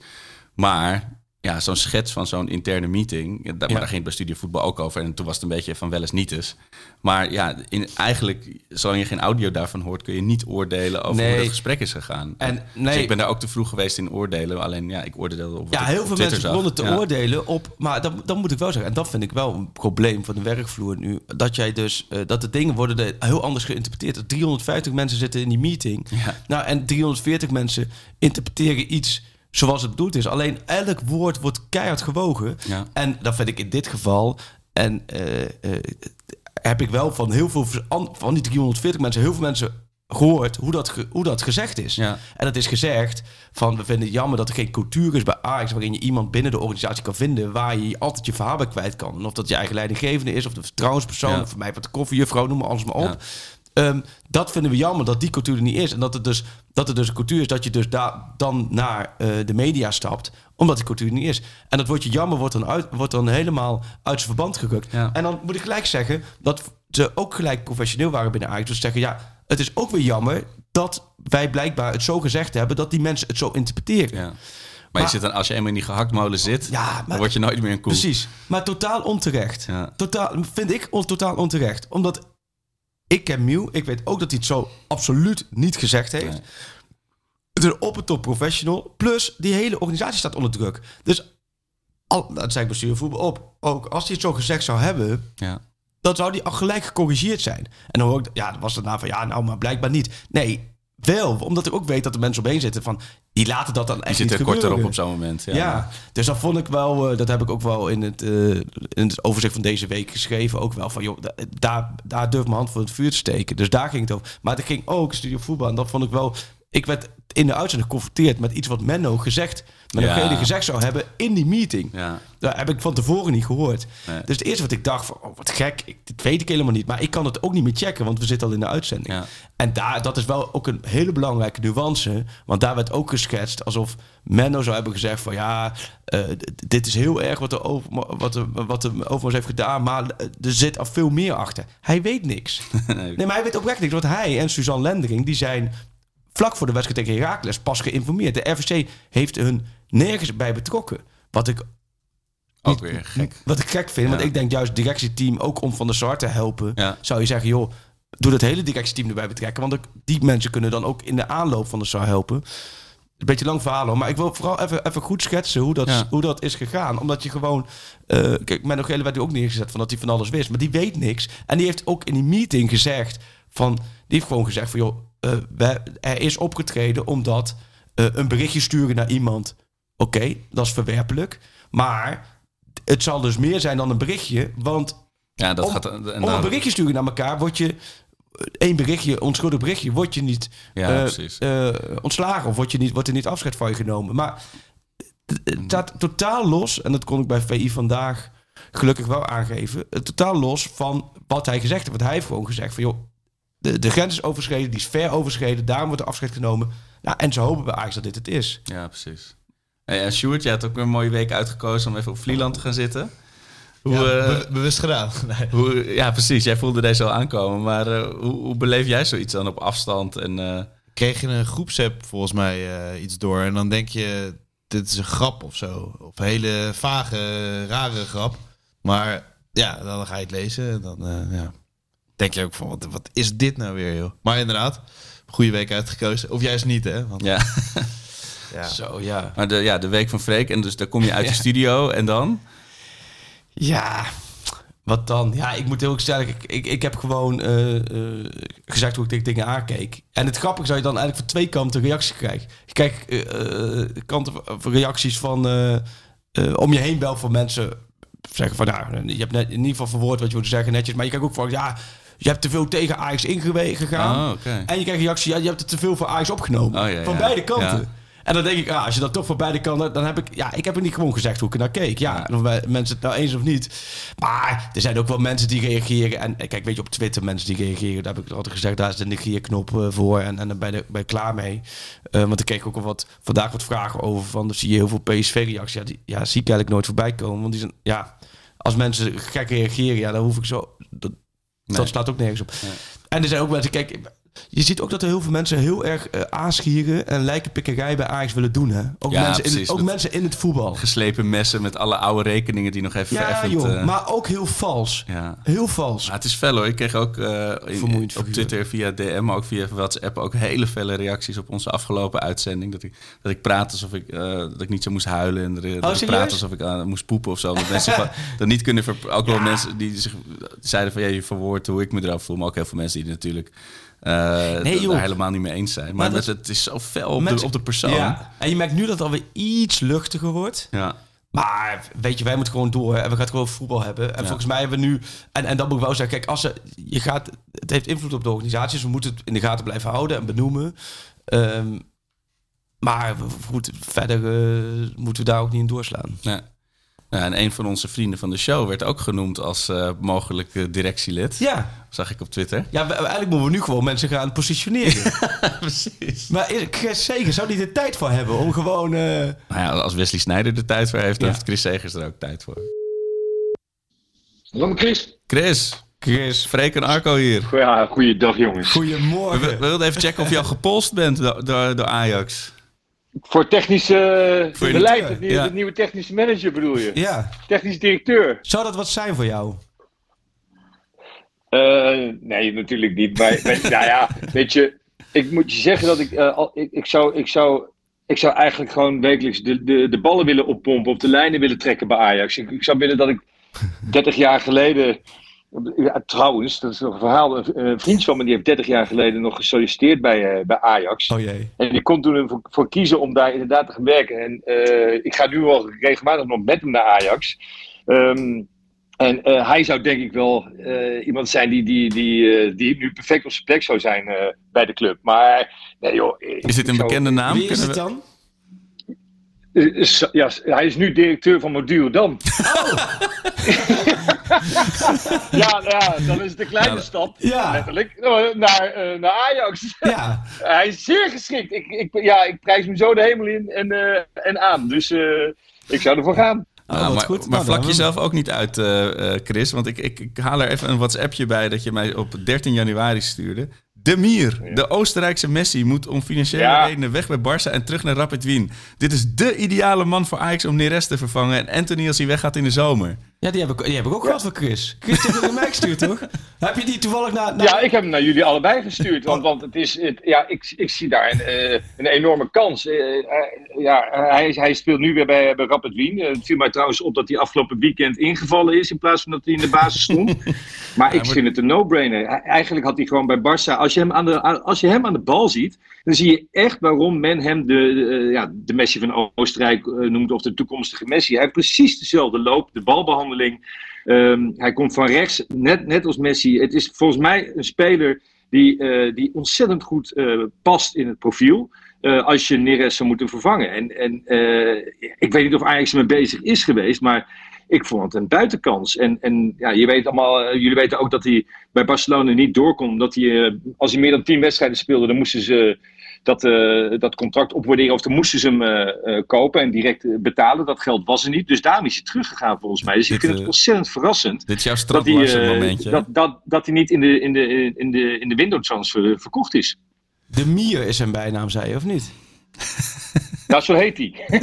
C: Maar ja, zo'n schets van zo'n interne meeting, ja, daar, maar daar ging het bij Studio Voetbal ook over. En toen was het een beetje van wel eens niet eens. Maar ja, in, eigenlijk, zolang je geen audio daarvan hoort, kun je niet oordelen over
B: Nee.
C: hoe dat gesprek is gegaan.
B: En,
C: Dus
B: nee.
C: ik ben daar ook te vroeg geweest in oordelen. Alleen ja, ik oordeelde op
B: Ja, heel
C: op
B: veel mensen
C: zag.
B: begonnen te
C: Ja.
B: oordelen op. Maar dan, dan moet ik wel zeggen, en dat vind ik wel een probleem van de werkvloer nu. Dat jij dus, eh, dat de dingen worden de- heel anders geïnterpreteerd. Dat 350 mensen zitten in die meeting. Nou, en 340 mensen interpreteren iets zoals het bedoeld is. Alleen elk woord wordt keihard gewogen.
C: Ja.
B: En dat vind ik in dit geval. En eh, eh, heb ik wel van heel veel van van die 340 mensen, heel veel mensen gehoord hoe dat, ge- hoe dat gezegd is.
C: Ja.
B: En dat is gezegd van we vinden het jammer dat er geen cultuur is bij Ajax waarin je iemand binnen de organisatie kan vinden waar je altijd je verhaal bij kwijt kan. En of dat je eigen leidinggevende is of de vertrouwenspersoon,
C: Ja.
B: of voor mij wat de koffiejuffrouw, noem maar alles maar op. Ehm, dat vinden we jammer dat die cultuur er niet is. En dat, het dus, dat er dus een cultuur is dat je dus daar dan naar eh, de media stapt, omdat die cultuur er niet is. En dat wordt je jammer, wordt dan, uit, wordt dan helemaal uit zijn verband gerukt.
C: Ja.
B: En dan moet ik gelijk zeggen dat ze ook gelijk professioneel waren binnen Ajax. Dus zeggen, ja, het is ook weer jammer dat wij blijkbaar het zo gezegd hebben dat die mensen het zo interpreteren.
C: Ja. Maar,
B: Maar-
C: je zit dan, als je eenmaal in die gehaktmolen zit,
B: Ja, maar-
C: dan word je nooit meer een koe.
B: Precies. Maar totaal onterecht.
C: Ja.
B: Totaal, vind ik on- totaal onterecht. Omdat ik ken Miel. Ik weet ook dat hij het zo absoluut niet gezegd heeft.
C: Nee.
B: Het is een op en top professional. Plus, die hele organisatie staat onder druk. Dus, al, dat zei ik Studio Voetbal op. Ook als hij het zo gezegd zou hebben...
C: Ja.
B: dan zou die al gelijk gecorrigeerd zijn. En dan hoor ik, ja, dan was het daarna van, ja, nou, maar blijkbaar niet. Nee, wel. Omdat ik ook weet dat er mensen omheen zitten van, die laten dat dan echt
C: zit
B: niet
C: er korter op zo'n moment. Ja.
B: Ja. dus dat vond ik wel, eh, dat heb ik ook wel in het, eh, in het overzicht van deze week geschreven. Ook wel van, joh, da- daar, daar durf mijn hand voor het vuur te steken. Dus daar ging het over. Maar het ging ook Studio Voetbal. En dat vond ik wel, ik werd in de uitzending geconfronteerd met iets wat Menno gezegd, Menno
C: Ja.
B: Gele gezegd zou hebben in die meeting.
C: Ja.
B: Dat heb ik van tevoren niet gehoord.
C: Nee.
B: Dus het eerste wat ik dacht van, oh, wat gek, ik, dit weet ik helemaal niet. Maar ik kan het ook niet meer checken, want we zitten al in de uitzending.
C: Ja.
B: En daar, dat is wel ook een hele belangrijke nuance. Want daar werd ook geschetst alsof Menno zou hebben gezegd van... ja, eh, dit is heel erg wat de, over, wat de, wat de Overmars heeft gedaan... maar er zit al veel meer achter. Hij weet niks. (laughs)
C: Nee.
B: Nee, maar hij weet oprecht niks. Want hij en Suzanne Lendering, die zijn vlak voor de wedstrijd tegen Heracles pas geïnformeerd. De RVC heeft hun nergens bij betrokken. Wat ik
C: Ook weer gek.
B: wat ik gek vind, want ik denk juist directieteam ook om Van der Sar te helpen.
C: Ja.
B: Zou je zeggen, joh, doe dat hele directieteam erbij betrekken. Want die mensen kunnen dan ook in de aanloop van de Sar helpen. Een beetje lang verhaal, hoor, maar ik wil vooral even, even goed schetsen hoe dat,
C: Ja.
B: hoe dat is gegaan. Omdat je gewoon... eh kijk, Menno Gele werd er ook neergezet van dat hij van alles wist. Maar die weet niks. En die heeft ook in die meeting gezegd van... Die heeft gewoon gezegd van, joh, eh, we, er is opgetreden omdat eh, een berichtje sturen naar iemand... Oké, dat is verwerpelijk. Maar het zal dus meer zijn dan een berichtje. Want
C: Ja, dat
B: om,
C: gaat... En
B: om een berichtje sturen naar elkaar, word je één berichtje, onschuldig berichtje, word je niet
C: Ja,
B: eh, eh, ontslagen of word, je niet, wordt er niet afscheid van je genomen. Maar het- het staat totaal los, en dat kon ik bij VI vandaag gelukkig wel aangeven, totaal los van wat hij gezegd heeft. Want hij heeft gewoon gezegd van joh, de, de grens is overschreden, die is ver overschreden, daarom wordt er afscheid genomen. Nou, en ze hopen bij Ajax dat dit het is.
C: Ja, precies. Hey, en Sjoerd, jij had ook weer een mooie week uitgekozen om even op Vlieland te gaan zitten. Hoe,
D: Ja,
C: eh,
D: be- bewust gedaan. (laughs) Nee.
C: hoe, ja, precies. Jij voelde deze al aankomen. Maar eh, hoe, hoe beleef jij zoiets dan op afstand? En, eh,
D: kreeg je een groepsapp volgens mij eh, iets door. En dan denk je, dit is een grap of zo. Of een hele vage, rare grap. Maar ja, dan ga je het lezen. En dan eh, ja, denk je ook van, wat, wat is dit nou weer, joh? Maar inderdaad, goede week uitgekozen. Of juist niet, hè? Want,
C: ja. (laughs)
D: ja.
B: Zo, ja.
C: Maar de, ja, de week van Freek. En dus daar kom je uit de studio. En dan?
B: Ja, wat dan? Ja, ik moet heel erg sterk. Ik, ik, ik heb gewoon eh, eh, gezegd hoe ik tegen dingen aankeek. En het grappige is dat je dan eigenlijk van twee kanten reacties krijgt. Je krijgt eh, eh, kanten van reacties van eh, eh, om je heen wel van mensen zeggen van nou, je hebt net in ieder geval verwoord wat je wilde zeggen netjes, maar je krijgt ook van ja, je hebt te veel tegen Ajax ingegaan.
C: Oh, oké.
B: En je krijgt reactie, ja, je hebt er te veel voor Ajax opgenomen.
C: Oh, ja,
B: van
C: ja.
B: beide kanten. En dan denk ik, ah, als je dat toch voorbij de kan, dan heb ik, ja, ik heb er niet gewoon gezegd hoe ik naar keek. Ja, of mensen het nou eens of niet. Maar er zijn ook wel mensen die reageren. En kijk, weet je, op Twitter mensen die reageren, daar heb ik altijd gezegd, daar is de negeerknop eh, voor. En, en dan ben je, ben je klaar mee. Eh, want ik kreeg ook al wat, vandaag wat vragen over van, dan zie je heel veel PSV-reacties. Ja, die, ja, zie ik eigenlijk nooit voorbij komen. Want die zijn, ja, als mensen gek reageren, ja, dan hoef ik zo, dat,
C: Nee.
B: dat slaat ook nergens op. En er zijn ook mensen, kijk, je ziet ook dat er heel veel mensen heel erg eh, aanschieren en lijkenpikkerij bij Ajax willen doen. Hè? Ook,
C: Ja,
B: mensen, in
C: precies.
B: het, ook mensen in het voetbal.
C: Geslepen messen met alle oude rekeningen die nog even
B: Ja, joh,
C: eh,
B: maar ook heel vals.
C: ja.
B: Heel vals.
C: Ja, het is fel hoor. Ik kreeg ook eh, in- op. Twitter via DM, maar ook via WhatsApp ook hele felle reacties op onze afgelopen uitzending. Dat ik, dat ik praat alsof ik, eh, dat ik niet zo moest huilen en dat ik
B: Oh,
C: praat alsof ik moest poepen of zo. Dat mensen (laughs) van- dat niet kunnen ver- Ook wel mensen die zich zeiden van ja, je verwoordt hoe ik me erover voel. Maar ook heel veel mensen die natuurlijk eh
B: Nee, joh.
C: daar helemaal niet mee eens zijn. Maar,
B: dat-
C: het is zo fel op, de, op de persoon.
B: Ja. En je merkt nu dat het alweer iets luchtiger wordt.
C: Ja.
B: Maar weet je, wij moeten gewoon door en we gaan gewoon voetbal hebben. En
C: Ja.
B: volgens mij hebben we nu, en, en dat moet ik wel zeggen, kijk, als je gaat, het heeft invloed op de organisaties. We moeten het in de gaten blijven houden en benoemen. Ehm, maar goed, verder eh, moeten we daar ook niet in doorslaan.
C: Ja. Ja, en een van onze vrienden van de show werd ook genoemd als eh, mogelijk eh, directielid.
B: Ja,
C: Zag ik op Twitter.
B: ja we- eigenlijk moeten we nu gewoon mensen gaan positioneren. (laughs)
C: Precies.
B: maar is- Chris Zeger zou die er tijd voor hebben om gewoon... eh,
C: Nou ja, als Wesley Snijder er tijd voor heeft, dan
B: Ja.
C: heeft Chris Segers er ook tijd voor.
E: Hallo Chris.
C: Chris, Chris, Freek en Arco hier.
E: Ja, goeiedag jongens.
C: We,
B: Goedemorgen.
C: we wilden even checken of je al gepolst bent door, door, door Ajax.
E: Voor technische
C: Voor
E: beleid, nieuwe,
C: ja.
E: de nieuwe technische manager bedoel je?
B: Ja,
E: Technisch directeur?
B: zou dat wat zijn voor jou?
E: Eh, nee, natuurlijk niet. Maar (laughs) weet, nou ja, weet je, ik moet je zeggen dat ik, eh, al, ik, ik, zou, ik, zou, ik zou eigenlijk gewoon wekelijks de, de, de ballen willen oppompen, op de lijnen willen trekken bij Ajax. Ik, ik zou willen dat ik (laughs) 30 jaar geleden. Ja, trouwens, dat is nog een verhaal. Een, een vriendje van me die heeft 30 jaar geleden nog gesolliciteerd bij, eh, bij Ajax.
B: Oh jee.
E: En ik kon toen ervoor voor kiezen om daar inderdaad te gaan werken. En eh, ik ga nu al regelmatig nog met hem naar Ajax. Ehm, en eh, hij zou denk ik wel eh, iemand zijn die, die, die, eh, die nu perfect op zijn plek zou zijn eh, bij de club. Maar nee joh. ik-
C: Is dit een
E: zou-
C: bekende naam?
B: Wie is het dan?
E: Is- ja, hij is nu directeur van Module Dam. (laughs) ja, ja, dan is het een kleine
C: Ja,
E: stap.
B: Ja.
E: Letterlijk. eh, Naar, eh, naar Ajax.
B: Ja. (laughs)
E: Hij is zeer geschikt. Ik, ik, ja, ik prijs hem zo de hemel in en, eh, en aan. Dus eh, ik zou ervoor gaan.
B: Oh,
C: Ah,
B: wat
C: maar
B: goed.
C: maar
B: Nou,
C: vlak jezelf ook niet uit, eh, eh, Chris. Want ik, ik, ik haal er even een WhatsAppje bij dat je mij op 13 januari stuurde. De Mier, de Oostenrijkse Messi, moet om financiële
E: Ja.
C: redenen weg bij Barça en terug naar Rapid Wien. Dit is de ideale man voor Ajax om Neres te vervangen. En Anthony als hij weggaat in de zomer.
B: Ja, die heb ik, die heb ik ook gehad van Chris. Chris heeft het naar mij gestuurd, toch? (laughs) Heb je die toevallig naar... naar-
E: Ja, ik heb hem naar jullie allebei gestuurd. Want, want het is, het, ja, ik, ik zie daar een, eh, een enorme kans. Eh, eh, ja, hij, hij speelt nu weer bij, bij Rapid Wien. Het viel mij trouwens op dat hij afgelopen weekend ingevallen is. In plaats van dat hij in de basis stond. (laughs) maar ik vind het een no-brainer. Eigenlijk had hij gewoon bij Barça. Als je hem aan de, als je hem aan de bal ziet. dan zie je echt waarom men hem de, ja, de Messi van Oostenrijk noemt. of de toekomstige Messi. Hij heeft precies dezelfde loop, de balbehandeling. Ehm, hij komt van rechts, net, net als Messi. Het is volgens mij een speler die, eh, die ontzettend goed eh, past in het profiel. eh, als je Neres zou moeten vervangen. En, en ik weet niet of Ajax ermee bezig is geweest, maar ik vond het een buitenkans. En, en ja, je weet allemaal, jullie weten ook dat hij bij Barcelona niet doorkomt. Omdat hij, als hij meer dan tien wedstrijden speelde, dan moesten ze dat, eh, dat contract opwaarderen. Of dan moesten ze hem eh, eh, kopen en direct betalen. Dat geld was er niet. Dus daarom is hij teruggegaan volgens mij. Dus ik vind het ontzettend verrassend
C: Dit is jouw
E: dat hij,
C: Strand momentje.
E: dat, dat, dat hij niet in de, in de, in de, in de window transfer verkocht is.
B: De Mier is zijn bijnaam, zei je, of niet? (laughs)
E: Nou, zo heet hij. (laughs)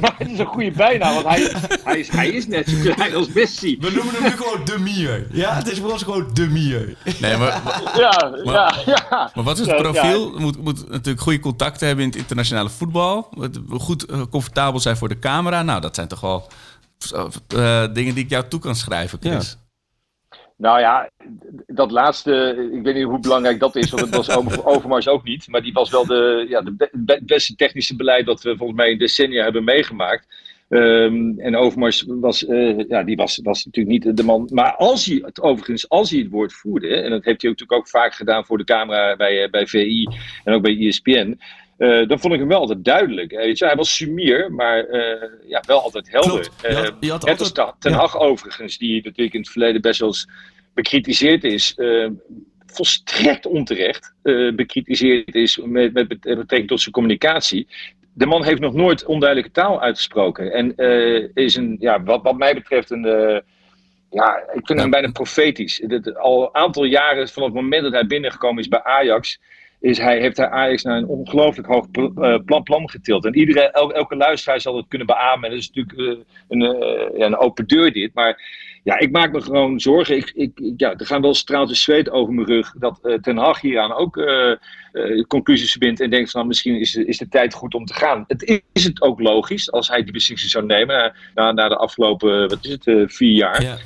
E: maar het is een goede bijnaam, want hij, hij, is, hij is net zo klein als Messi.
B: We noemen hem nu gewoon De Mier. Ja, het is voor ons gewoon De Mier.
C: Nee, maar, maar,
E: Ja, ja, ja.
C: maar wat is
E: Ja,
C: het
E: ja.
C: profiel? Moet, moet natuurlijk goede contacten hebben in het internationale voetbal. Moet Goed eh, comfortabel zijn voor de camera. Nou, dat zijn toch wel eh, dingen die ik jou toe kan schrijven, Chris.
E: Nou ja, dat laatste, ik weet niet hoe belangrijk dat is, want het was Over- (laughs) Overmars ook niet. Maar die was wel de, ja, de be- be- beste technische beleid dat we volgens mij in decennia hebben meegemaakt. Ehm, en Overmars was, eh, ja, die was, was natuurlijk niet de man. Maar als hij het overigens, als hij het woord voerde, en dat heeft hij natuurlijk ook vaak gedaan voor de camera bij, eh, bij VI en ook bij ESPN. Eh, dan vond ik hem wel altijd duidelijk. Eh, weet je, hij was sumier, maar eh, ja, wel altijd helder.
B: Je had- je altijd-
E: Ten
B: ja.
E: Hag overigens, die natuurlijk in het verleden best wel eens bekritiseerd is. volstrekt onterecht bekritiseerd is met, met bet- betrekking tot zijn communicatie. De man heeft nog nooit onduidelijke taal uitgesproken. En is een, ja, wat, wat mij betreft een... ja, ik vind hem bijna profetisch. Dat, al een aantal jaren, vanaf het moment dat hij binnengekomen is bij Ajax, is hij, heeft hij Ajax naar een ongelooflijk hoog eh, plan, plan getild. En iedereen, el- elke luisteraar zal het kunnen beamen. Dat is natuurlijk eh, een, eh, een open deur dit. Maar ja, ik maak me gewoon zorgen. Ik, ik, ja, er gaan wel straaltjes zweet over mijn rug. Dat eh, Ten Hag hieraan ook conclusies verbindt. En denkt van nou, misschien is, is de tijd goed om te gaan. Het is het ook logisch als hij die beslissing zou nemen. Na, na, de afgelopen, wat is het, vier jaar.
B: Ja.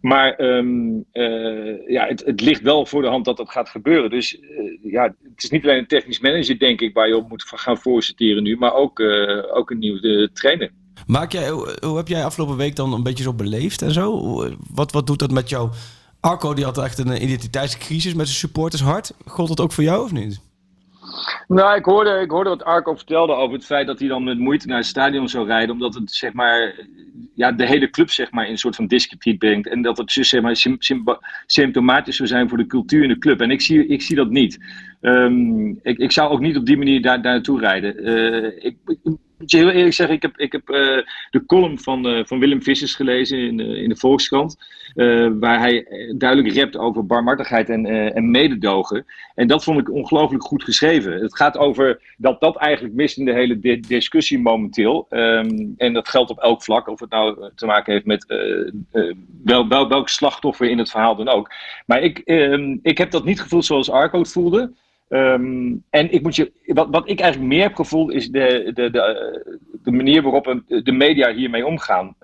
E: Maar ehm, eh, ja, het, het ligt wel voor de hand dat dat gaat gebeuren. Dus eh, ja, het is niet alleen een technisch manager, denk ik, waar je op moet gaan voorsorteren nu. Maar ook, eh, ook een nieuwe trainer.
B: Maak jij, hoe, heb jij afgelopen week dan een beetje zo beleefd en zo? Wat, wat doet dat met jou? Arco die had echt een identiteitscrisis met zijn supporters hart. Gold dat ook voor jou of niet?
E: Nou, ik hoorde, ik hoorde wat Arco vertelde over het feit dat hij dan met moeite naar het stadion zou rijden. Omdat het zeg maar, ja, de hele club zeg maar, in een soort van discrediet brengt. En dat het dus, zeg maar, symptomatisch zou zijn voor de cultuur in de club. En ik zie, ik zie dat niet. Ehm, ik, ik zou ook niet op die manier daar, daar naartoe rijden. Eh, ik, ik moet je heel eerlijk zeggen, ik heb, ik heb eh, de column van, eh, van Willem Vissers gelezen in, in de Volkskrant. Eh, waar hij eh, duidelijk rept over barmhartigheid en, eh, en mededogen. En dat vond ik ongelooflijk goed geschreven. Het gaat over dat dat eigenlijk mist in de hele di- discussie momenteel. Ehm, en dat geldt op elk vlak, of het nou te maken heeft met wel, wel, welk slachtoffer in het verhaal dan ook. Maar ik, ehm, ik heb dat niet gevoeld zoals Arco het voelde. Ehm, en ik moet je, wat, wat ik eigenlijk meer heb gevoeld is de, de, de, de manier waarop de media hiermee omgaan.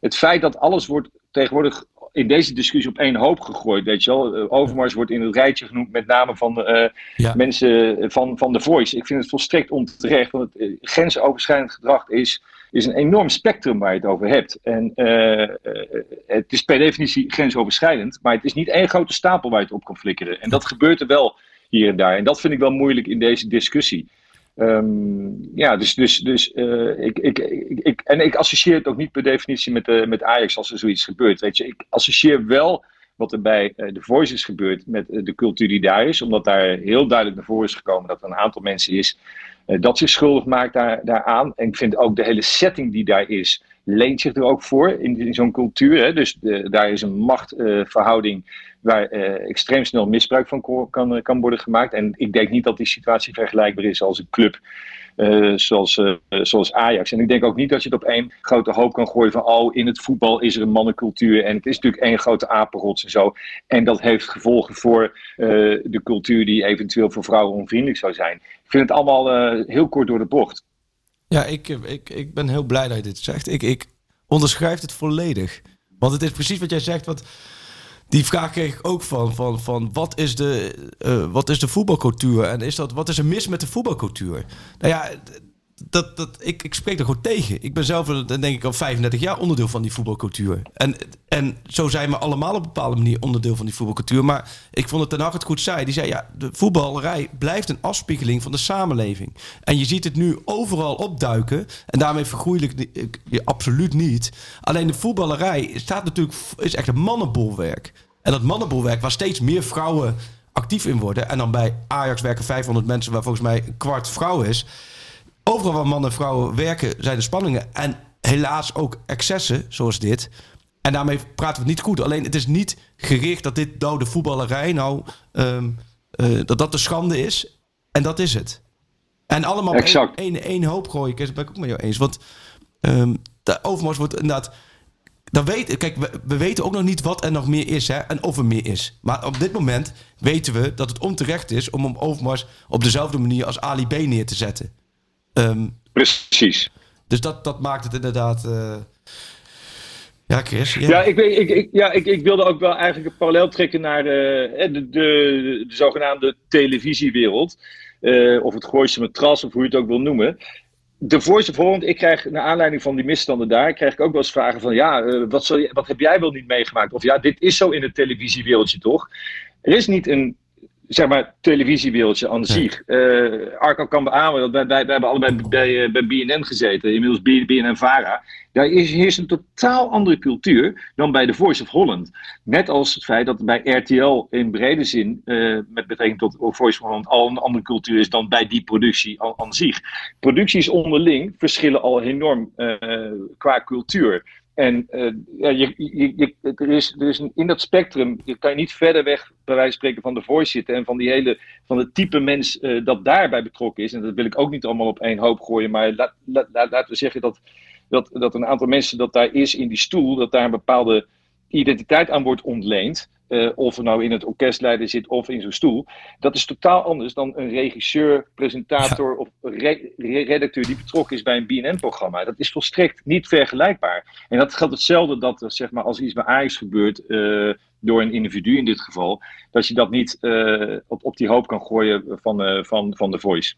E: Het feit dat alles wordt tegenwoordig in deze discussie op één hoop gegooid. Weet je wel? Eh, Overmars wordt in het rijtje genoemd met name van eh,
B: Ja.
E: mensen van, van The Voice. Ik vind het volstrekt onterecht, want het eh, grensoverschrijdend gedrag is, is een enorm spectrum waar je het over hebt. En eh, eh, het is per definitie grensoverschrijdend, maar het is niet één grote stapel waar je het op kan flikkeren. En dat gebeurt er wel hier en daar. En dat vind ik wel moeilijk in deze discussie. Ehm, ja, dus, dus, dus eh, ik, ik, ik, ik, en ik associeer het ook niet per definitie met, eh, met Ajax als er zoiets gebeurt. Weet je, ik associeer wel wat er bij eh, de Voice is gebeurd met de cultuur die daar is, omdat daar heel duidelijk naar voren is gekomen dat er een aantal mensen is dat zich schuldig maakt daar, daaraan. En ik vind ook de hele setting die daar is, leent zich er ook voor in, zo'n cultuur. Hè? Dus de- daar is een machtverhouding waar eh, extreem snel misbruik van kan, kan worden gemaakt. En ik denk niet dat die situatie vergelijkbaar is als een club eh, zoals, eh, zoals Ajax. En ik denk ook niet dat je het op één grote hoop kan gooien van oh, in het voetbal is er een mannencultuur en het is natuurlijk één grote apenrots en zo. En dat heeft gevolgen voor de cultuur die eventueel voor vrouwen onvriendelijk zou zijn. Ik vind het allemaal heel kort door de bocht.
B: Ja, ik, ik, ik ben heel blij dat je dit zegt. Ik, ik onderschrijf het volledig. Want het is precies wat jij zegt. Want die vraag kreeg ik ook van. van, van wat, is de, eh, wat is de voetbalcultuur? En is dat, wat is er mis met de voetbalcultuur? Nou ja, dat, dat, ik, ik spreek er gewoon tegen. Ik ben zelf, eh, denk ik, al 35 jaar onderdeel van die voetbalcultuur. En, en zo zijn we allemaal op een bepaalde manier onderdeel van die voetbalcultuur. Maar ik vond het Ten Hag het goed zei. Die zei, ja, de voetballerij blijft een afspiegeling van de samenleving. En je ziet het nu overal opduiken. En daarmee vergoeilijk je absoluut niet. Alleen de voetballerij staat natuurlijk, is echt een mannenbolwerk. En dat mannenbolwerk waar steeds meer vrouwen actief in worden. En dan bij Ajax werken 500 mensen, waar volgens mij een kwart vrouw is. Overal waar mannen en vrouwen werken zijn er spanningen. En helaas ook excessen, zoals dit. En daarmee praten we niet goed. Alleen het is niet gericht dat dit nou de voetballerij nou... ehm, eh, dat dat de schande is. En dat is het. En allemaal één,
E: Exact.
B: één, één hoop gooien. Dat ben ik ook met jou eens. Want ehm de Overmars wordt inderdaad... Dan weet, kijk, we, we weten ook nog niet wat er nog meer is hè, en of er meer is. Maar op dit moment weten we dat het onterecht is om hem Overmars op dezelfde manier als Ali B neer te zetten. Ehm,
E: Precies.
B: dus dat, dat maakt het inderdaad. eh, Ja, Chris. Ja.
E: Ja, ik, weet- ik, ik, ja ik, ik wilde ook wel eigenlijk een parallel trekken naar de, de, de, de zogenaamde televisiewereld. Eh, of het Gooise matras, of hoe je het ook wil noemen. De Voice of Holland, ik krijg naar aanleiding van die misstanden daar, krijg ik ook wel eens vragen van ja, eh, wat, zal je, wat heb jij wel niet meegemaakt? Of ja, dit is zo in het televisiewereldje toch? Er is niet een zeg maar, televisiewereldje aan zich. Eh Arco kan beamen dat wij, wij, wij hebben allebei bij, eh, bij BNN gezeten, inmiddels BNN-Vara. Daar is heerst een totaal andere cultuur dan bij The Voice of Holland. Net als het feit dat bij RTL in brede zin, eh, met betrekking tot Voice of Holland, al een andere cultuur is dan bij die productie aan, zich. Producties onderling verschillen al enorm qua cultuur. En eh, ja, je, je, je, er is, er is in dat spectrum, je kan je niet verder weg, bij wijze van spreken, van de voice zitten. En van, die hele, van het type mens eh, dat daarbij betrokken is. En dat wil ik ook niet allemaal op één hoop gooien. Maar laat, laat- laten we zeggen dat, dat, dat een aantal mensen dat daar is in die stoel, dat daar een bepaalde identiteit aan wordt ontleend. Eh, of er nou in het orkestleider zit of in zo'n stoel. Dat is totaal anders dan een regisseur, presentator of re- re- redacteur die betrokken is bij een BNN-programma. Dat is volstrekt niet vergelijkbaar. En dat geldt hetzelfde dat er, zeg maar, als iets bij Ajax gebeurt, eh, door een individu in dit geval, dat je dat niet eh, op, op die hoop kan gooien van, van, van de voice.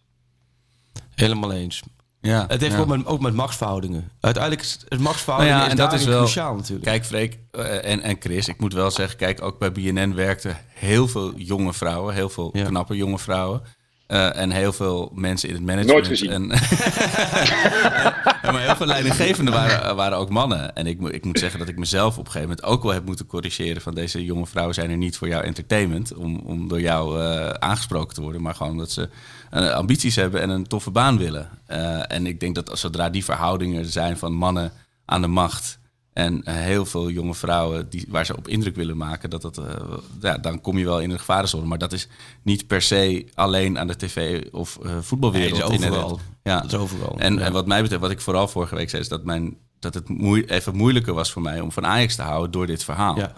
B: Helemaal eens.
C: Ja,
B: Het heeft
C: ja.
B: ook, met, ook met machtsverhoudingen. Uiteindelijk is het
C: Nou
B: machtsverhoudingen is
C: en dat is wel
B: cruciaal natuurlijk.
C: Kijk, Freek eh, en, en Chris, ik moet wel zeggen, kijk, ook bij BNN werkten heel veel jonge vrouwen, heel veel
B: Ja.
C: knappe jonge vrouwen. eh, en heel veel mensen in het management.
E: Nooit gezien.
C: En, (laughs) maar heel veel leidinggevenden waren, waren ook mannen. En ik, moet- ik moet zeggen dat ik mezelf op een gegeven moment ook wel heb moeten corrigeren. Van deze jonge vrouwen zijn er niet voor jouw entertainment. Om, om door jou eh, aangesproken te worden. Maar gewoon dat ze eh, ambities hebben en een toffe baan willen. Eh, en ik denk dat zodra die verhoudingen er zijn van mannen aan de macht. En eh, heel veel jonge vrouwen die, waar ze op indruk willen maken, dat dat, ja, dan kom je wel in een gevarenzone. Maar dat is niet per se alleen aan de tv of voetbalwereld.
B: Nee, is overal.
C: Ja.
B: Dat is overal.
C: En,
B: Ja.
C: en wat mij betreft, wat ik vooral vorige week zei, is dat, mijn, dat het moei- even moeilijker was voor mij om van Ajax te houden door dit verhaal.
B: Ja.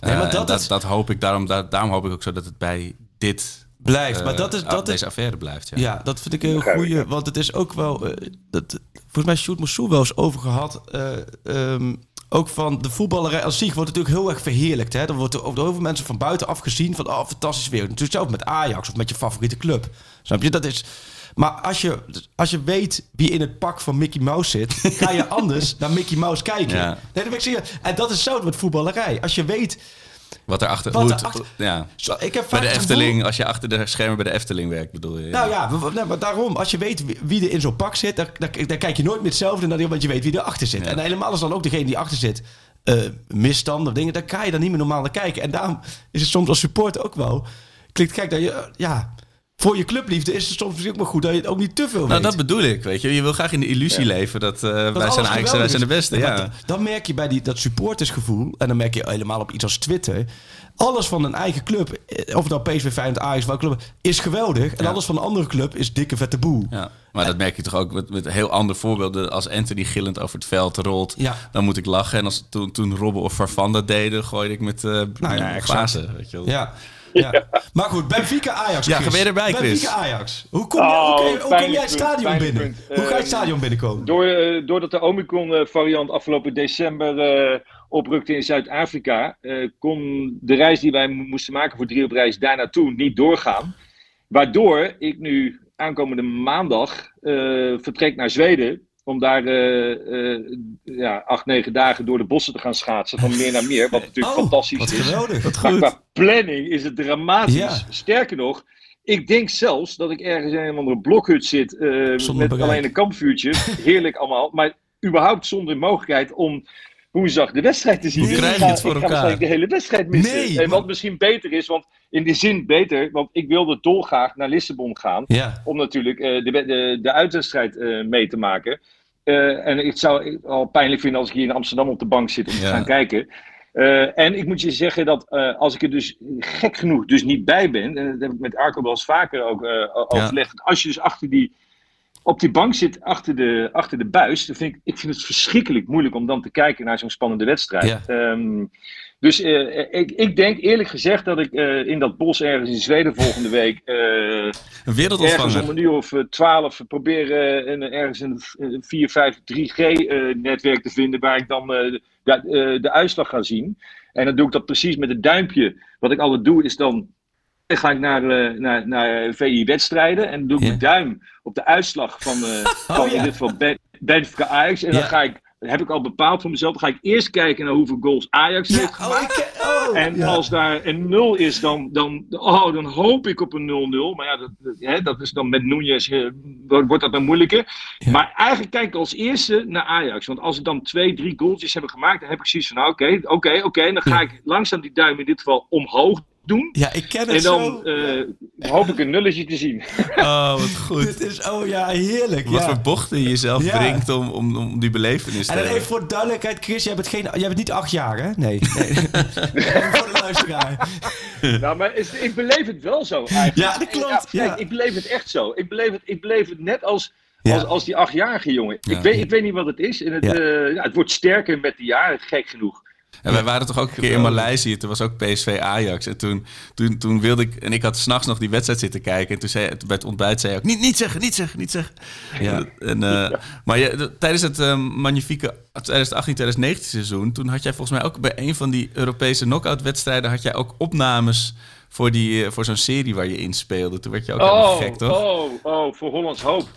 B: Nee, maar dat
C: dat,
B: is-
C: dat hoop ik, daarom, da- daarom hoop ik ook zo dat het bij dit
B: Blijft.
C: eh,
B: maar dat is,
C: ah,
B: dat is,
C: deze affaire blijft. Ja.
B: Ja, dat vind ik een
E: ja.
B: Want het is ook wel... eh, dat, volgens mij Sjoerd Mossou wel eens over gehad. eh, ehm, ook van de voetballerij als zich wordt natuurlijk heel erg verheerlijkt. Hè? Dan wordt er ook door heel veel mensen van buitenaf gezien van... oh, fantastisch weer. Natuurlijk zelf met Ajax of met je favoriete club. Snap je? Dat is... Maar als je, als je weet wie in het pak van Mickey Mouse zit... ga je (laughs) anders naar Mickey Mouse kijken.
C: Ja.
B: Nee, dat ik zeggen. En dat is zo met voetballerij. Als je weet...
C: Wat erachter...
B: Wat
C: hoe het-
B: erachter-
C: ja.
B: Zo, ik heb
C: Bij de
B: gevoel-
C: Efteling, als je achter de schermen bij de Efteling werkt, bedoel je?
B: Nou ja, nou, maar daarom. Als je weet wie- er in zo'n pak zit, dan, dan, dan kijk je nooit meer hetzelfde naar die, want je weet wie erachter zit.
C: Ja.
B: En helemaal als dan ook degene die achter zit eh misstanden of dingen, dan kan je daar niet meer normaal naar kijken. En daarom is het soms als supporter ook wel. Klinkt gek dat je, eh, ja, voor je clubliefde is het soms ook maar goed dat je het ook niet te veel
C: Nou,
B: weet.
C: dat bedoel ik, weet je. Je wil graag in de illusie leven dat, eh, wij
B: Dat
C: zijn
B: alles
C: Ajax en wij zijn de beste. Ja.
B: dan- Dan merk je bij die, dat supportersgevoel, en dan merk je helemaal op iets als Twitter, alles van een eigen club, eh, of het nou PSV, Feyenoord, Ajax, welke club, is geweldig. En alles van een andere club is dikke vette boel.
C: Ja, maar dat merk je toch ook met, met heel andere voorbeelden. Als Anthony gillend over het veld rolt,
B: Ja.
C: dan moet ik lachen. En als toen, toen Robben of Farfan dat deden, gooide ik met eh
B: Nou ja,
C: glazen. Weet je wel.
B: Ja. Ja. Maar goed, Benfica Ajax.
C: Ja,
B: Chris.
C: ga weer erbij, Chris.
B: Benfica Ajax. Hoe kom, je,
E: Oh,
B: hoe, hoe kom jij het stadion binnen?
E: punt.
B: Hoe ga je het
E: Eh,
B: stadion binnenkomen?
E: Door, eh, doordat de Omicron-variant afgelopen december eh, oprukte in Zuid-Afrika, eh, kon de reis die wij mo- moesten maken voor drie op reis daar naartoe niet doorgaan. Waardoor ik nu aankomende maandag eh, vertrek naar Zweden. Om daar eh, eh, ja, acht, negen dagen door de bossen te gaan schaatsen. Van meer naar meer. Wat (laughs) natuurlijk
B: Oh,
E: fantastisch
B: Wat
E: is.
B: geweldig.
E: Maar qua planning is het dramatisch.
B: Ja.
E: Sterker nog, ik denk zelfs dat ik ergens in een andere blokhut zit. eh, met
B: bereik.
E: alleen een kampvuurtje. Heerlijk allemaal. Maar überhaupt zonder mogelijkheid om woensdag de wedstrijd te zien.
C: Hoe krijg
E: ik
C: je
E: ga-
C: het voor
E: ik ga
C: elkaar?
E: de hele wedstrijd missen.
B: Nee,
E: en wat misschien beter is, want in die zin beter. Want ik wilde dolgraag naar Lissabon gaan.
B: Ja.
E: Om natuurlijk eh, de, de, de uitwedstrijd eh, mee te maken. Eh, en ik zou het al pijnlijk vinden als ik hier in Amsterdam op de bank zit om te
C: Ja.
E: gaan kijken. En ik moet je zeggen dat als ik er dus gek genoeg dus niet bij ben, en dat heb ik met Arco wel eens vaker ook overlegd, als je dus achter die, op die bank zit, achter de, achter de buis, dan vind ik, ik vind het verschrikkelijk moeilijk om dan te kijken naar zo'n spannende wedstrijd.
B: Ja.
E: Ehm, dus eh, ik, ik denk eerlijk gezegd dat ik eh, in dat bos ergens in Zweden volgende week eh,
C: Een
E: ergens om
C: wereldontvanger.
E: een uur of eh, twaalf proberen een, ergens een, een 4, 5, 3G-netwerk te vinden waar ik dan eh, de, eh, de uitslag ga zien. En dan doe ik dat precies met het duimpje. Wat ik altijd doe is dan dan ga ik naar, eh, naar, naar VI-wedstrijden en doe ik
B: Ja.
E: mijn duim op de uitslag van, eh (laughs) van
B: ja.
E: in dit geval Ben- Benfica Ajax. En
B: Ja.
E: dan ga ik, heb ik al bepaald voor mezelf, dan ga ik eerst kijken naar hoeveel goals Ajax heeft
B: Ja,
E: gemaakt.
B: oh, oh,
E: En
B: ja.
E: als daar een 0 is, dan, dan, oh, dan hoop ik op een 0-0. Maar ja, dat, dat- hè, dat is dan met Núñez, eh, wordt dat dan moeilijker. Maar eigenlijk kijk ik als eerste naar Ajax. Want als ze dan twee, drie goaltjes hebben gemaakt, dan heb ik zoiets van, nou, oké, oké, oké. Dan ga ik langzaam die duim in dit geval omhoog doen.
B: Ja, ik ken het
E: En
B: zo.
E: dan eh, hoop ik een nulletje te zien. (laughs)
C: Oh, wat goed.
B: Dit is, oh ja, heerlijk.
C: Wat
B: ja.
C: voor bochten je jezelf
B: Ja.
C: brengt om, om, om die belevenis te
B: En dan even voor duidelijkheid, Chris, jij bent, geen, jij bent niet acht jaar, hè? Nee. nee. (laughs) Voor de luisteraar.
E: Nou, maar is- ik beleef het wel zo eigenlijk.
B: Ja, dat klopt,
E: kijk,
B: ja.
E: ik beleef het echt zo. Ik beleef het, ik beleef het net als,
B: Ja.
E: als, als die achtjarige jongen.
C: Ja.
E: Ik, weet, ik weet niet wat het is. En het,
B: Ja.
E: eh, ja, het wordt sterker met de jaren, gek genoeg.
C: En wij waren toch ook een keer in Maleisië. Toen was ook PSV Ajax. En toen, toen, toen wilde ik... En ik had s'nachts nog die wedstrijd zitten kijken. En toen zei, bij het ontbijt zei hij ook... Niet, niet zeggen, niet zeggen, niet zeggen.
B: Ja.
C: En, eh, Maar tijdens het eh, magnifieke 2018-2019 seizoen... Toen had jij volgens mij ook bij een van die Europese knock-out wedstrijden... had jij ook opnames voor, die, eh, voor zo'n serie waar je in speelde. Toen werd je ook helemaal gek, toch?
E: oh, oh, voor Hollands Hoop.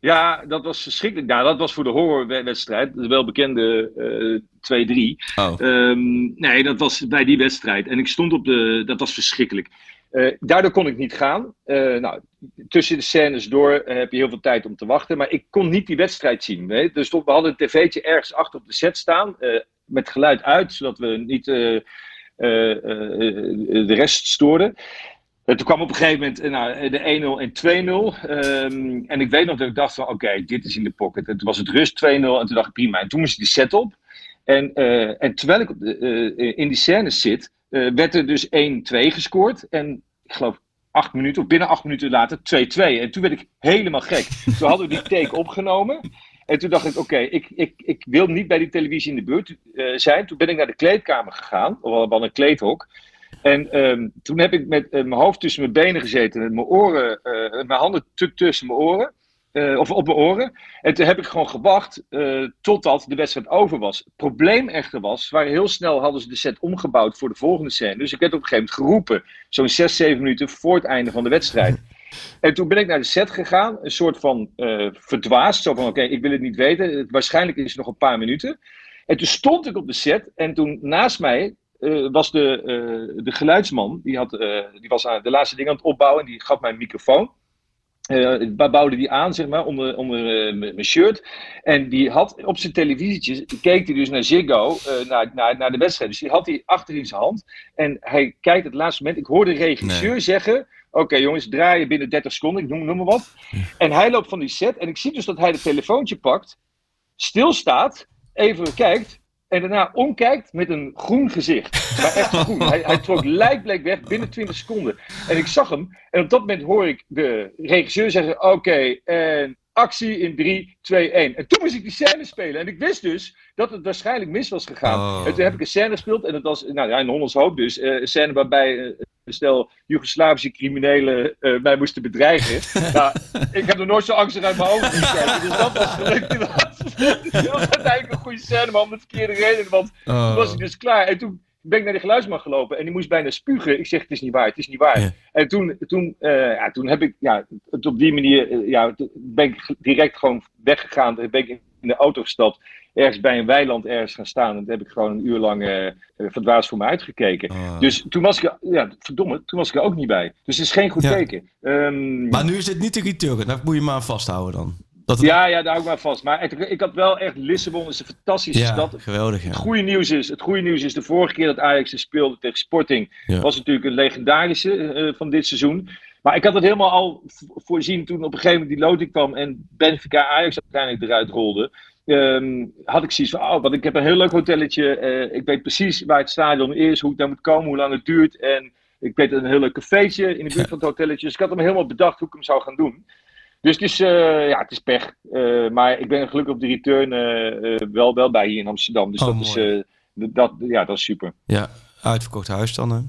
E: Ja, dat was verschrikkelijk. Nou, dat was voor de horrorwedstrijd. De welbekende eh 2-3.
C: Oh.
E: Ehm, nee, dat was bij die wedstrijd. En ik stond op de. Dat was verschrikkelijk. Eh, daardoor kon ik niet gaan. Eh, nou, tussen de scènes door heb je heel veel tijd om te wachten. Maar ik kon niet die wedstrijd zien. Weet? Dus we hadden een tv'tje ergens achter op de set staan. met geluid uit, zodat we niet de rest stoorden. Eh, toen kwam op een gegeven moment eh, nou, de 1-0 en 2-0. Ehm, en ik weet nog dat ik dacht van oké, dit is in de pocket. En toen was het rust 2-0 en toen dacht ik prima. En toen moest ik die set op. En, eh, en terwijl ik eh, in die scène zit, eh, werd er dus 1-2 gescoord. En ik geloof acht minuten, of binnen acht minuten later 2-2. En toen werd ik helemaal gek. Toen hadden we die take (laughs) opgenomen. En toen dacht ik, oké, ik, ik, ik wil niet bij die televisie in de buurt eh, zijn. Toen ben ik naar de kleedkamer gegaan. We hadden een kleedhok. En ehm, toen heb ik met eh, mijn hoofd tussen mijn benen gezeten. En mijn oren, eh, mijn handen tu- tussen mijn oren. eh, of op mijn oren. En toen heb ik gewoon gewacht eh, totdat de wedstrijd over was. Het probleem echter was, waren heel snel hadden ze de set omgebouwd voor de volgende scène. Dus ik werd op een gegeven moment geroepen. Zo'n 6, 7 minuten voor het einde van de wedstrijd. (laughs) En toen ben ik naar de set gegaan, een soort van verdwaasd. Zo van, oké, ik wil het niet weten. Waarschijnlijk is het nog een paar minuten. En toen stond ik op de set en toen naast mij eh, was de, eh, de geluidsman. Die, had, eh, die was aan de laatste dingen aan het opbouwen en die gaf mij een microfoon. Bouwde die aan, zeg maar, onder, onder mijn shirt. En die had op zijn televisietjes, keek hij dus naar Ziggo, naar, naar, naar de wedstrijd. Dus die had hij achter in zijn hand. En hij kijkt het laatste moment. Ik hoorde de regisseur zeggen: Oké jongens, draaien binnen 30 seconden, ik noem, noem maar wat. En hij loopt van die set. En ik zie dus dat hij het telefoontje pakt, stilstaat, even kijkt. En daarna omkijkt met een groen gezicht. Maar echt groen. Hij, hij trok lijkbleek weg binnen 20 seconden. En ik zag hem. En op dat moment hoor ik de regisseur zeggen: Oké, en actie in 3, 2, 1. En toen moest ik die scène spelen. En ik wist dus dat het waarschijnlijk mis was gegaan.
C: Oh.
E: En toen heb ik een scène gespeeld. En dat was, nou ja, in Hollands Hoop dus. eh, een scène waarbij eh, een stel Joegoslavische criminelen eh, mij moesten bedreigen. (laughs) nou, ik heb er nooit zo angstig uit mijn hoofd (laughs) gekeken. Dus dat was gelukkig. (laughs) Dat was, uiteindelijk een goede scène, maar om de verkeerde reden. Want
C: Oh.
E: toen was hij dus klaar. En toen ben ik naar de geluidsman gelopen en die moest bijna spugen. Ik zeg, het is niet waar, het is niet waar.
B: Ja.
E: En toen, toen, eh, ja, toen heb ik ja, het op die manier, eh, ja, ben ik direct gewoon weggegaan. Ben ik in de auto gestapt, ergens bij een weiland ergens gaan staan. En toen heb ik gewoon een uur lang eh, verdwaasd voor me uitgekeken.
C: Oh.
E: Dus toen was ik, er- ja, verdomme, toen was ik er ook niet bij. Dus het is geen goed
B: Ja.
E: teken. Ehm,
B: Maar nu is dit niet de return. Daar moet je maar aan vasthouden dan. Dat het-
E: ja, ja, daar hou ik maar vast. Maar ik, ik had wel echt, Lissabon is een fantastische
B: ja,
E: stad.
B: geweldig. Ja.
E: Het goede nieuws is, het goede nieuws is, de vorige keer dat Ajax speelde tegen Sporting,
B: Ja.
E: was natuurlijk een legendarische eh, van dit seizoen. Maar ik had het helemaal al voorzien toen op een gegeven moment die loting kwam en Benfica Ajax uiteindelijk eruit rolde. Ehm, had ik zoiets van, oh, want ik heb een heel leuk hotelletje. eh, ik weet precies waar het stadion is, hoe ik daar moet komen, hoe lang het duurt. En ik weet een heel leuk cafeetje in de buurt van het hotelletje. Dus ik had hem helemaal bedacht hoe ik hem zou gaan doen. Dus het is, eh, ja, het is pech. Eh, maar ik ben gelukkig op de return eh, wel, wel bij hier in Amsterdam. Dus
B: Oh,
E: dat, is,
B: mooi.
E: dat, ja, dat is super.
B: Ja, uitverkocht huis dan. Hè?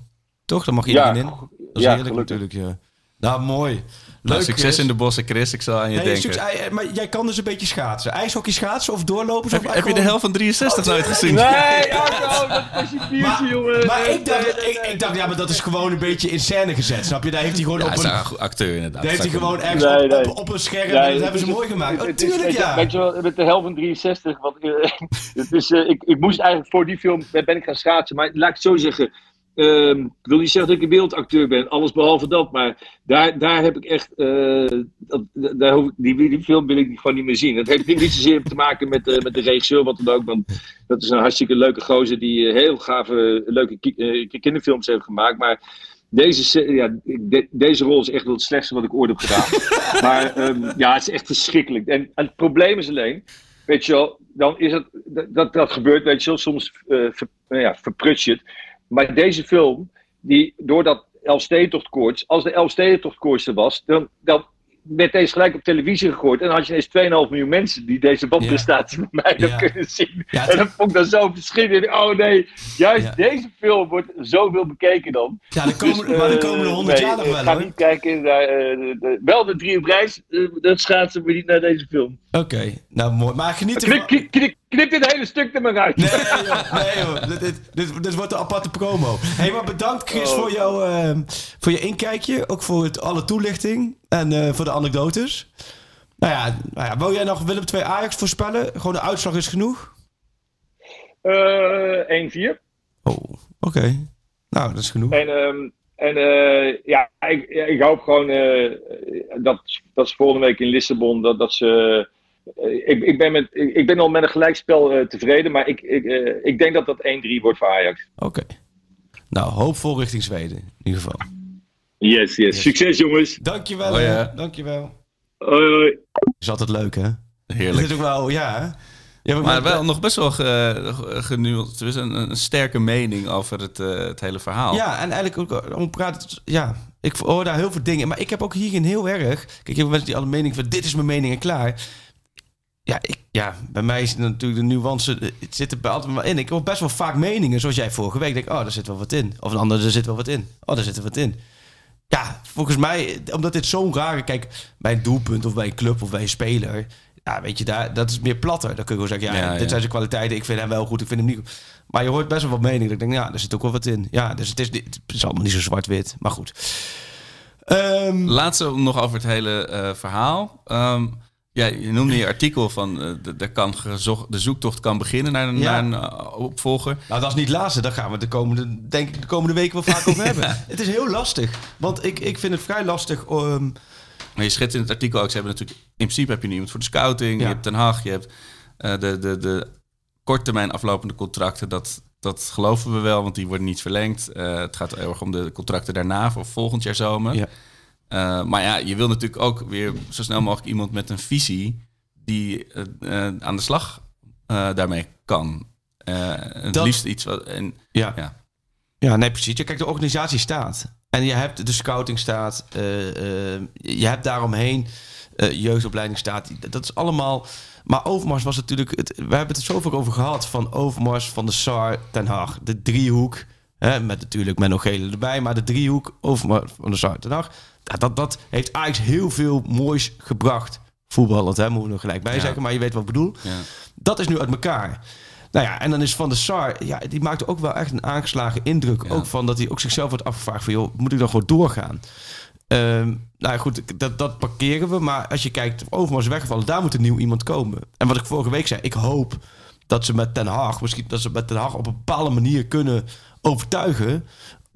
B: Toch? Dan mag iedereen
E: Ja,
B: in. Dat is
E: ja,
B: heerlijk
E: gelukkig.
B: natuurlijk. Ja. Nou, mooi.
C: Nou,
B: Leuk,
C: succes
B: Chris.
C: in de bossen, Chris. Ik zal aan je
B: Nee,
C: denken.
B: succes- eh, maar jij kan dus een beetje schaatsen. IJshockey schaatsen of doorlopen?
C: Heb,
B: of
C: je- heb je de helft van 63 nooit gezien?
E: Nee, Arno, dat was je biertje, jongen.
B: Maar
E: Nee,
B: ik dacht,
E: nee, nee,
B: ik,
E: nee.
B: ik dacht, ja, maar dat is gewoon een beetje in scène gezet. Snap je? Daar heeft hij gewoon
C: Ja,
B: op een,
C: een acteur inderdaad.
B: daar heeft hij gewoon ergens
E: Nee,
B: op,
E: nee.
B: op, op een scherm. En dat hebben ze
E: is-
B: mooi gemaakt. Oh,
E: het is-
B: tuurlijk,
E: weet je-
B: ja.
E: Weet je wel, met de helft van 63. Want, (laughs) het is, eh, ik, ik moest eigenlijk voor die film ben ik gaan schaatsen. Maar laat ik het zo zeggen. Ehm, ik wil niet zeggen dat ik een wereldacteur ben, alles behalve dat. Maar daar, daar heb ik echt. eh, dat, daar hoef ik, die, die film wil ik gewoon niet meer zien. Dat heeft niet zozeer te maken met, eh, met de regisseur, wat dan ook. Want dat is een hartstikke leuke gozer die eh, heel gave, leuke ki- kinderfilms heeft gemaakt. Maar. Deze, ja, de- deze rol is echt wel het slechtste wat ik ooit heb gedaan. (laughs) maar ehm, ja, het is echt verschrikkelijk. En, en het probleem is alleen, weet je wel, dan is het, dat, dat, dat gebeurt, weet je wel, soms ver, nou ja, verpruts je het. Maar deze film, die, door dat Elfstedentochtkoorts, als de Elfstedentochtkoorts er was, dan, dan werd deze gelijk op televisie gegooid. En dan had je ineens 2,5 miljoen mensen die deze bandprestatie van mij
B: Ja.
E: kunnen zien.
B: Ja,
E: en dat vond ik dan zo verschrikkelijk. Oh nee, juist deze film wordt zoveel bekeken dan.
B: Ja, de komende,
E: Dus,
B: maar de
E: eh,
B: komende 100
E: nee,
B: jaar nog
E: eh,
B: wel
E: Ga
B: hoor.
E: niet kijken naar, eh, de- de- wel de drie op reis, eh, dat schaatsen, maar niet naar deze film.
B: Oké, nou mooi. Maar geniet ervan.
E: Knip dit hele stuk er maar uit.
B: Nee, joh, nee, joh. Dit, dit, dit, dit wordt een aparte promo. hey, maar bedankt Chris
E: Oh.
B: voor, jouw, eh, voor je inkijkje. Ook voor het, alle toelichting. En eh, voor de anekdotes. Nou ja, nou ja, wil jij nog Willem 2 Ajax voorspellen? Gewoon de uitslag is genoeg?
E: Eh 1-4.
B: Oh, oké. Nou, dat is genoeg.
E: En, ehm, en eh, ja, ik, ik hoop gewoon dat, dat ze volgende week in Lissabon, dat, dat ze... eh, ik, ik, ben met, ik, ik ben al met een gelijkspel eh, tevreden, maar ik, ik, eh, ik denk dat dat 1-3 wordt voor Ajax.
B: Oké. Nou, hoopvol richting Zweden. In ieder geval.
E: Yes, yes. Succes jongens.
B: Dankjewel.
C: Oh, ja.
B: Dankjewel.
E: Hoi, hoi.
B: Is altijd leuk, hè?
C: Heerlijk.
B: is ook wel, ja. hè? Ja, maar,
C: Maar wel nog best wel ge, ge- genuanceerd. Er is een, een sterke mening over het, eh, het hele verhaal.
B: Ja, en eigenlijk ook om praten. Ja, ik hoor daar heel veel dingen. Maar ik heb ook hierin heel erg. Kijk, je hebt mensen die alle mening van dit is mijn mening en klaar. Ja, ik, ja, bij mij is natuurlijk de nuance. eh, Het zit er bij altijd wel in. Ik hoor best wel vaak meningen, zoals jij vorige week. Ik denk, oh, daar zit wel wat in. Of een ander, er zit wel wat in. Oh, daar zit er wat in. Ja, volgens mij, omdat dit zo'n rare. Kijk, bij een doelpunt of bij een club of bij een speler. Ja, weet je, daar, dat is meer platter. Dan kun je gewoon zeggen, ja,
C: Ja,
B: dit
C: ja.
B: zijn zijn kwaliteiten. Ik vind hem wel goed, ik vind hem niet goed. Maar je hoort best wel wat meningen. Ik denk, ja, er zit ook wel wat in. Ja, dus het is, het is allemaal niet zo zwart-wit. Maar goed. Ehm,
C: Laatste nog over het hele eh, verhaal. Ehm, ja, je noemde je artikel van eh, de, de, kan gezocht, de zoektocht kan beginnen naar een,
B: Ja.
C: naar een eh, opvolger.
B: Nou, dat is niet laatste. Daar gaan we de komende, denk ik, de komende weken wel vaak over (laughs) hebben. Het is heel lastig. Want ik, ik vind het vrij lastig. ehm,
C: Maar je schetst in het artikel ook, ze hebben natuurlijk... In principe heb je nu iemand voor de scouting,
B: Ja.
C: je hebt Den Haag, je hebt eh, de, de, de korttermijn aflopende contracten. Dat, dat geloven we wel, want die worden niet verlengd. Het gaat heel erg om de contracten daarna, voor volgend jaar zomer.
B: Ja.
C: Eh, maar ja, je wil natuurlijk ook weer zo snel mogelijk iemand met een visie... die eh, eh, aan de slag daarmee kan. Het
B: Dat-
C: liefst iets wat... En,
B: ja.
C: ja.
B: Ja, nee, precies. Ja, Kijk, de organisatie staat. En je hebt de scouting staat. je hebt daaromheen eh jeugdopleiding staat. Dat is allemaal... Maar Overmars was natuurlijk... Het, we hebben het er zoveel over gehad. Van Overmars, Van de Sar, Ten Hag. De driehoek. Hè, met natuurlijk Menno Gele erbij. Maar de driehoek, Overmars, Van de Sar, Ten Hag. Dat, dat, heeft eigenlijk heel veel moois gebracht. Voetballend, hè, moeten we er gelijk bij
C: Ja.
B: zeggen. Maar je weet wat ik bedoel.
C: Ja.
B: Dat is nu uit elkaar. Nou ja, en dan is Van der Sar, ja, die maakte ook wel echt een aangeslagen indruk.
C: Ja.
B: Ook van dat hij ook zichzelf wordt afgevraagd van, joh, moet ik dan gewoon doorgaan? Ehm, nou ja, goed, dat, dat parkeren we. Maar als je kijkt, Overmars weggevallen, daar moet een nieuw iemand komen. En wat ik vorige week zei, ik hoop dat ze met Ten Hag, misschien dat ze met Ten Hag op een bepaalde manier kunnen overtuigen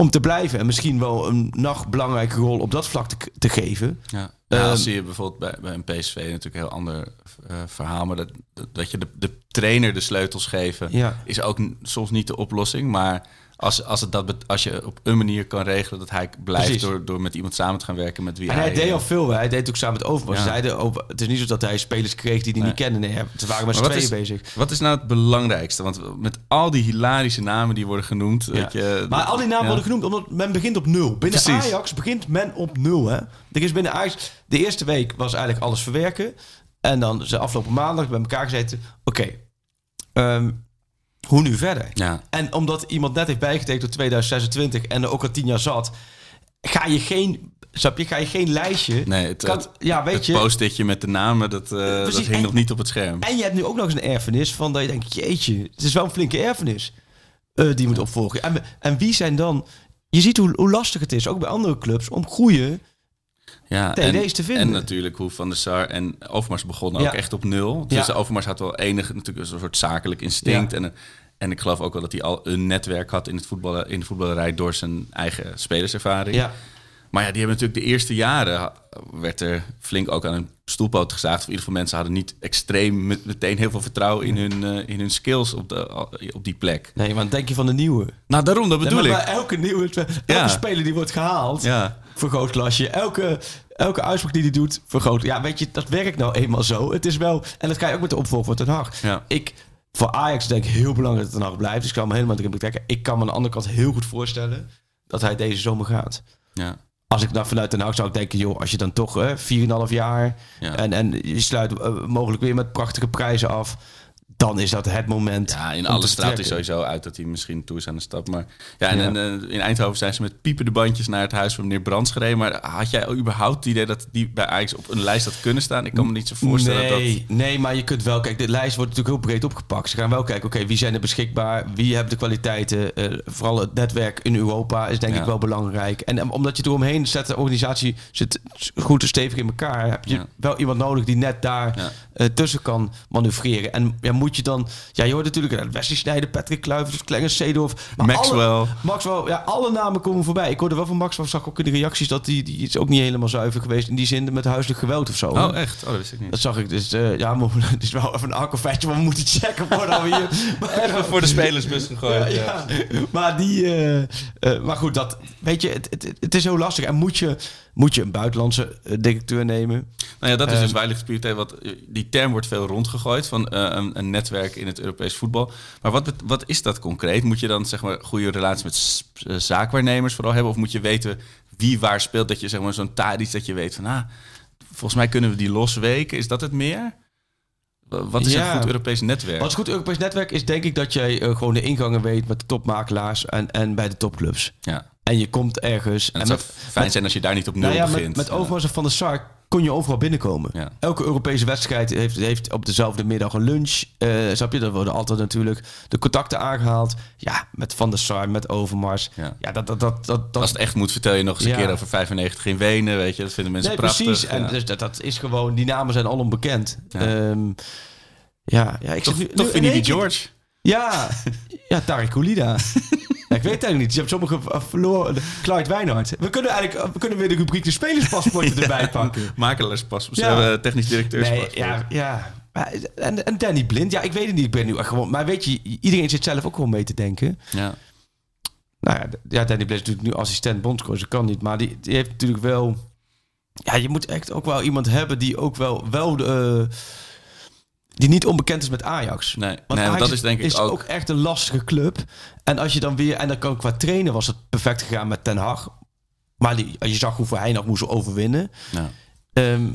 B: om te blijven. En misschien wel een nog belangrijke rol op dat vlak te, te geven.
C: Ja.
B: Ehm,
C: als zie je bijvoorbeeld bij, bij een PSV natuurlijk een heel ander eh, verhaal. Maar dat, dat, je de, de trainer de sleutels geven
B: Ja.
C: is ook soms niet de oplossing. Maar als, als, het dat, als je op een manier kan regelen dat hij blijft
B: Precies.
C: door, door met iemand samen te gaan werken met wie
B: En
C: hij...
B: hij deed al veel. Hij deed ook samen met Overmars.
C: Ja.
B: Ze zeiden het is niet zo dat hij spelers kreeg die hij
C: Nee.
B: niet kende. Nee, ze waren met z'n tweeën
C: is-
B: bezig.
C: Wat is nou het belangrijkste? Want met al die hilarische namen die worden genoemd...
B: Ja.
C: Weet je,
B: Maar al die namen worden genoemd omdat men begint op nul. Binnen
C: Precies.
B: Ajax begint men op nul. Hè? Er is binnen Ajax... De eerste week was eigenlijk alles verwerken. En dan ze afgelopen maandag bij elkaar gezeten. Oké, ehm, hoe nu verder?
C: Ja.
B: En omdat iemand net heeft bijgetekend tot 2026 en er ook al tien jaar zat... Ga je geen... Snap je? Ga je geen lijstje...
C: Nee, het,
B: Kan-
C: het,
B: ja, weet
C: het
B: je...
C: post-itje met de namen, dat, eh, dat hing
B: En-
C: nog niet op het scherm.
B: En je hebt nu ook nog eens een erfenis van dat je denkt, jeetje, het is wel een flinke erfenis eh, die je moet opvolgen. En, en wie zijn dan... Je ziet hoe, hoe lastig het is, ook bij andere clubs, om goede...
C: Ja,
B: TD's te vinden.
C: En natuurlijk hoe Van der Sar en Overmars begonnen
B: Ja.
C: ook echt op nul. Dus
B: Ja.
C: Overmars had wel enig natuurlijk een soort zakelijk instinct.
B: Ja.
C: En, En ik geloof ook wel dat hij al een netwerk had in, het voetballen, in de voetballerij door zijn eigen spelerservaring.
B: Ja.
C: Maar ja, die hebben natuurlijk de eerste jaren werd er flink ook aan een stoelpoot gezaagd. Of in ieder geval mensen hadden niet extreem met, meteen heel veel vertrouwen in hun, eh, in hun skills op, de, op die plek.
B: Nee, maar denk je van de nieuwe?
C: Nou, daarom, dat bedoel
B: Nee,
C: ik.
B: maar elke nieuwe, elke
C: Ja.
B: speler die wordt gehaald,
C: Ja.
B: Vergrootglasje. Elke, elke uitspraak die hij doet, vergroot. Ja, weet je, dat werkt nou eenmaal zo. Het is wel, en dat kan je ook met de opvolger van Ten Hag.
C: Ja.
B: Ik, voor Ajax denk ik heel belangrijk dat Ten Hag blijft. Dus ik kan me helemaal erin betrekken. Ik kan me aan de andere kant heel goed voorstellen dat hij deze zomer gaat.
C: Ja.
B: Als ik nou vanuit Den Haag zou denken, joh, als je dan toch eh 4,5 jaar
C: Ja.
B: en, en je sluit eh, mogelijk weer met prachtige prijzen af, dan is dat het moment.
C: Ja, in alle straat is sowieso uit dat hij misschien toe is aan de stap. Maar ja, en,
B: Ja.
C: en, eh, in Eindhoven zijn ze met piepende bandjes naar het huis van meneer Brands gereden. Maar had jij überhaupt het idee dat die bij Ajax op een lijst had kunnen staan? Ik kan me niet zo voorstellen
B: nee, nee, maar je kunt wel... Kijk, de lijst wordt natuurlijk heel breed opgepakt. Ze gaan wel kijken, oké, wie zijn er beschikbaar? Wie hebben de kwaliteiten? Eh, vooral het netwerk in Europa is denk
C: Ja.
B: ik wel belangrijk. En omdat je eromheen zet, de organisatie zit goed en stevig in elkaar... heb je
C: Ja.
B: wel iemand nodig die net daar eh, tussen kan manoeuvreren. En ja, moet je dan... Ja, je hoort natuurlijk Wesley Patrick Kluivert, Klengers, Seedorf...
C: Maxwell.
B: Alle, Maxwell, ja, alle namen komen voorbij. Ik hoorde wel van Maxwell, zag ook in de reacties... dat die, die is ook niet helemaal zuiver geweest... in die zin met huiselijk geweld of zo.
C: Oh, echt? Oh, dat wist ik niet.
B: Dat zag ik dus. eh, ja, (laughs) maar, het is wel even een akkerfeitje, maar we moeten checken voordat we hier. (laughs) Maar,
C: Even voor de spelersbus gegooid.
B: ja, maar die. eh, eh, maar goed, dat. Weet je, het, het, het is heel lastig. En moet je, moet je een buitenlandse eh, directeur nemen?
C: Nou ja, dat is dus
B: Ehm,
C: weilig wat Die term wordt veel rondgegooid van eh, een, een netwerk in het Europees voetbal. Maar wat, wat is dat concreet? Moet je dan zeg maar goede relaties met eh, zaakwaarnemers vooral hebben? Of moet je weten wie waar speelt? Dat je zeg maar zo'n Tadic dat je weet van... Ah, volgens mij kunnen we die losweken. Is dat het meer? Wa- Wat is
B: Ja.
C: een goed Europees netwerk?
B: Wat is goed Europees netwerk is, denk ik, dat jij eh, gewoon de ingangen weet met de topmakelaars en, en bij de topclubs.
C: Ja.
B: En je komt ergens.
C: En het
B: en
C: zou fijn zijn als je daar niet op nul
B: Nou ja,
C: begint.
B: met. Overmars en Van der Sar kon je overal binnenkomen.
C: Ja.
B: Elke Europese wedstrijd heeft, heeft op dezelfde middag een lunch. Eh snap je? Er worden altijd natuurlijk de contacten aangehaald. Ja, met Van der Sar, met Overmars.
C: Ja.
B: Ja, dat, dat, dat, dat, dat
C: Als het echt moet, vertel je nog eens een
B: Ja.
C: keer over 95 in Wenen. Weet je, dat vinden mensen
B: nee,
C: prachtig.
B: precies. En dus dat, dat is gewoon, die namen zijn al onbekend.
C: Ja.
B: Ja, ja, ik
C: toch
B: zit nu,
C: toch
B: nu
C: vind
B: in
C: je die George?
B: Ja, ja Tarek Koulida. (laughs) Ja, ik weet het eigenlijk niet. Je hebt sommige eh, verloren. Clyde Wijnhard. We kunnen eigenlijk we kunnen weer de rubriek de spelerspaspoorten (laughs) erbij pakken.
C: Makelaarspas,
B: Ja.
C: ja. technisch directeurs.
B: Nee, ja, ja. En, en Danny Blind, ja, ik weet het niet. Ik ben nu echt gewoon. Maar weet je, iedereen zit zelf ook gewoon mee te denken.
C: ja.
B: Nou ja, ja Danny Blind is natuurlijk nu assistent bondscoach. Dat kan niet. Maar die, die heeft natuurlijk wel. Ja, je moet echt ook wel iemand hebben die ook wel. wel de, eh, die niet onbekend is met Ajax.
C: Nee,
B: Want
C: nee
B: Ajax
C: dat is denk ik
B: is
C: ook.
B: echt een lastige club. En als je dan weer... En dan kan qua trainen was het perfect gegaan met Ten Hag. Maar die, je zag hoeveel hij nog moest overwinnen.
C: Ja.
B: Ehm,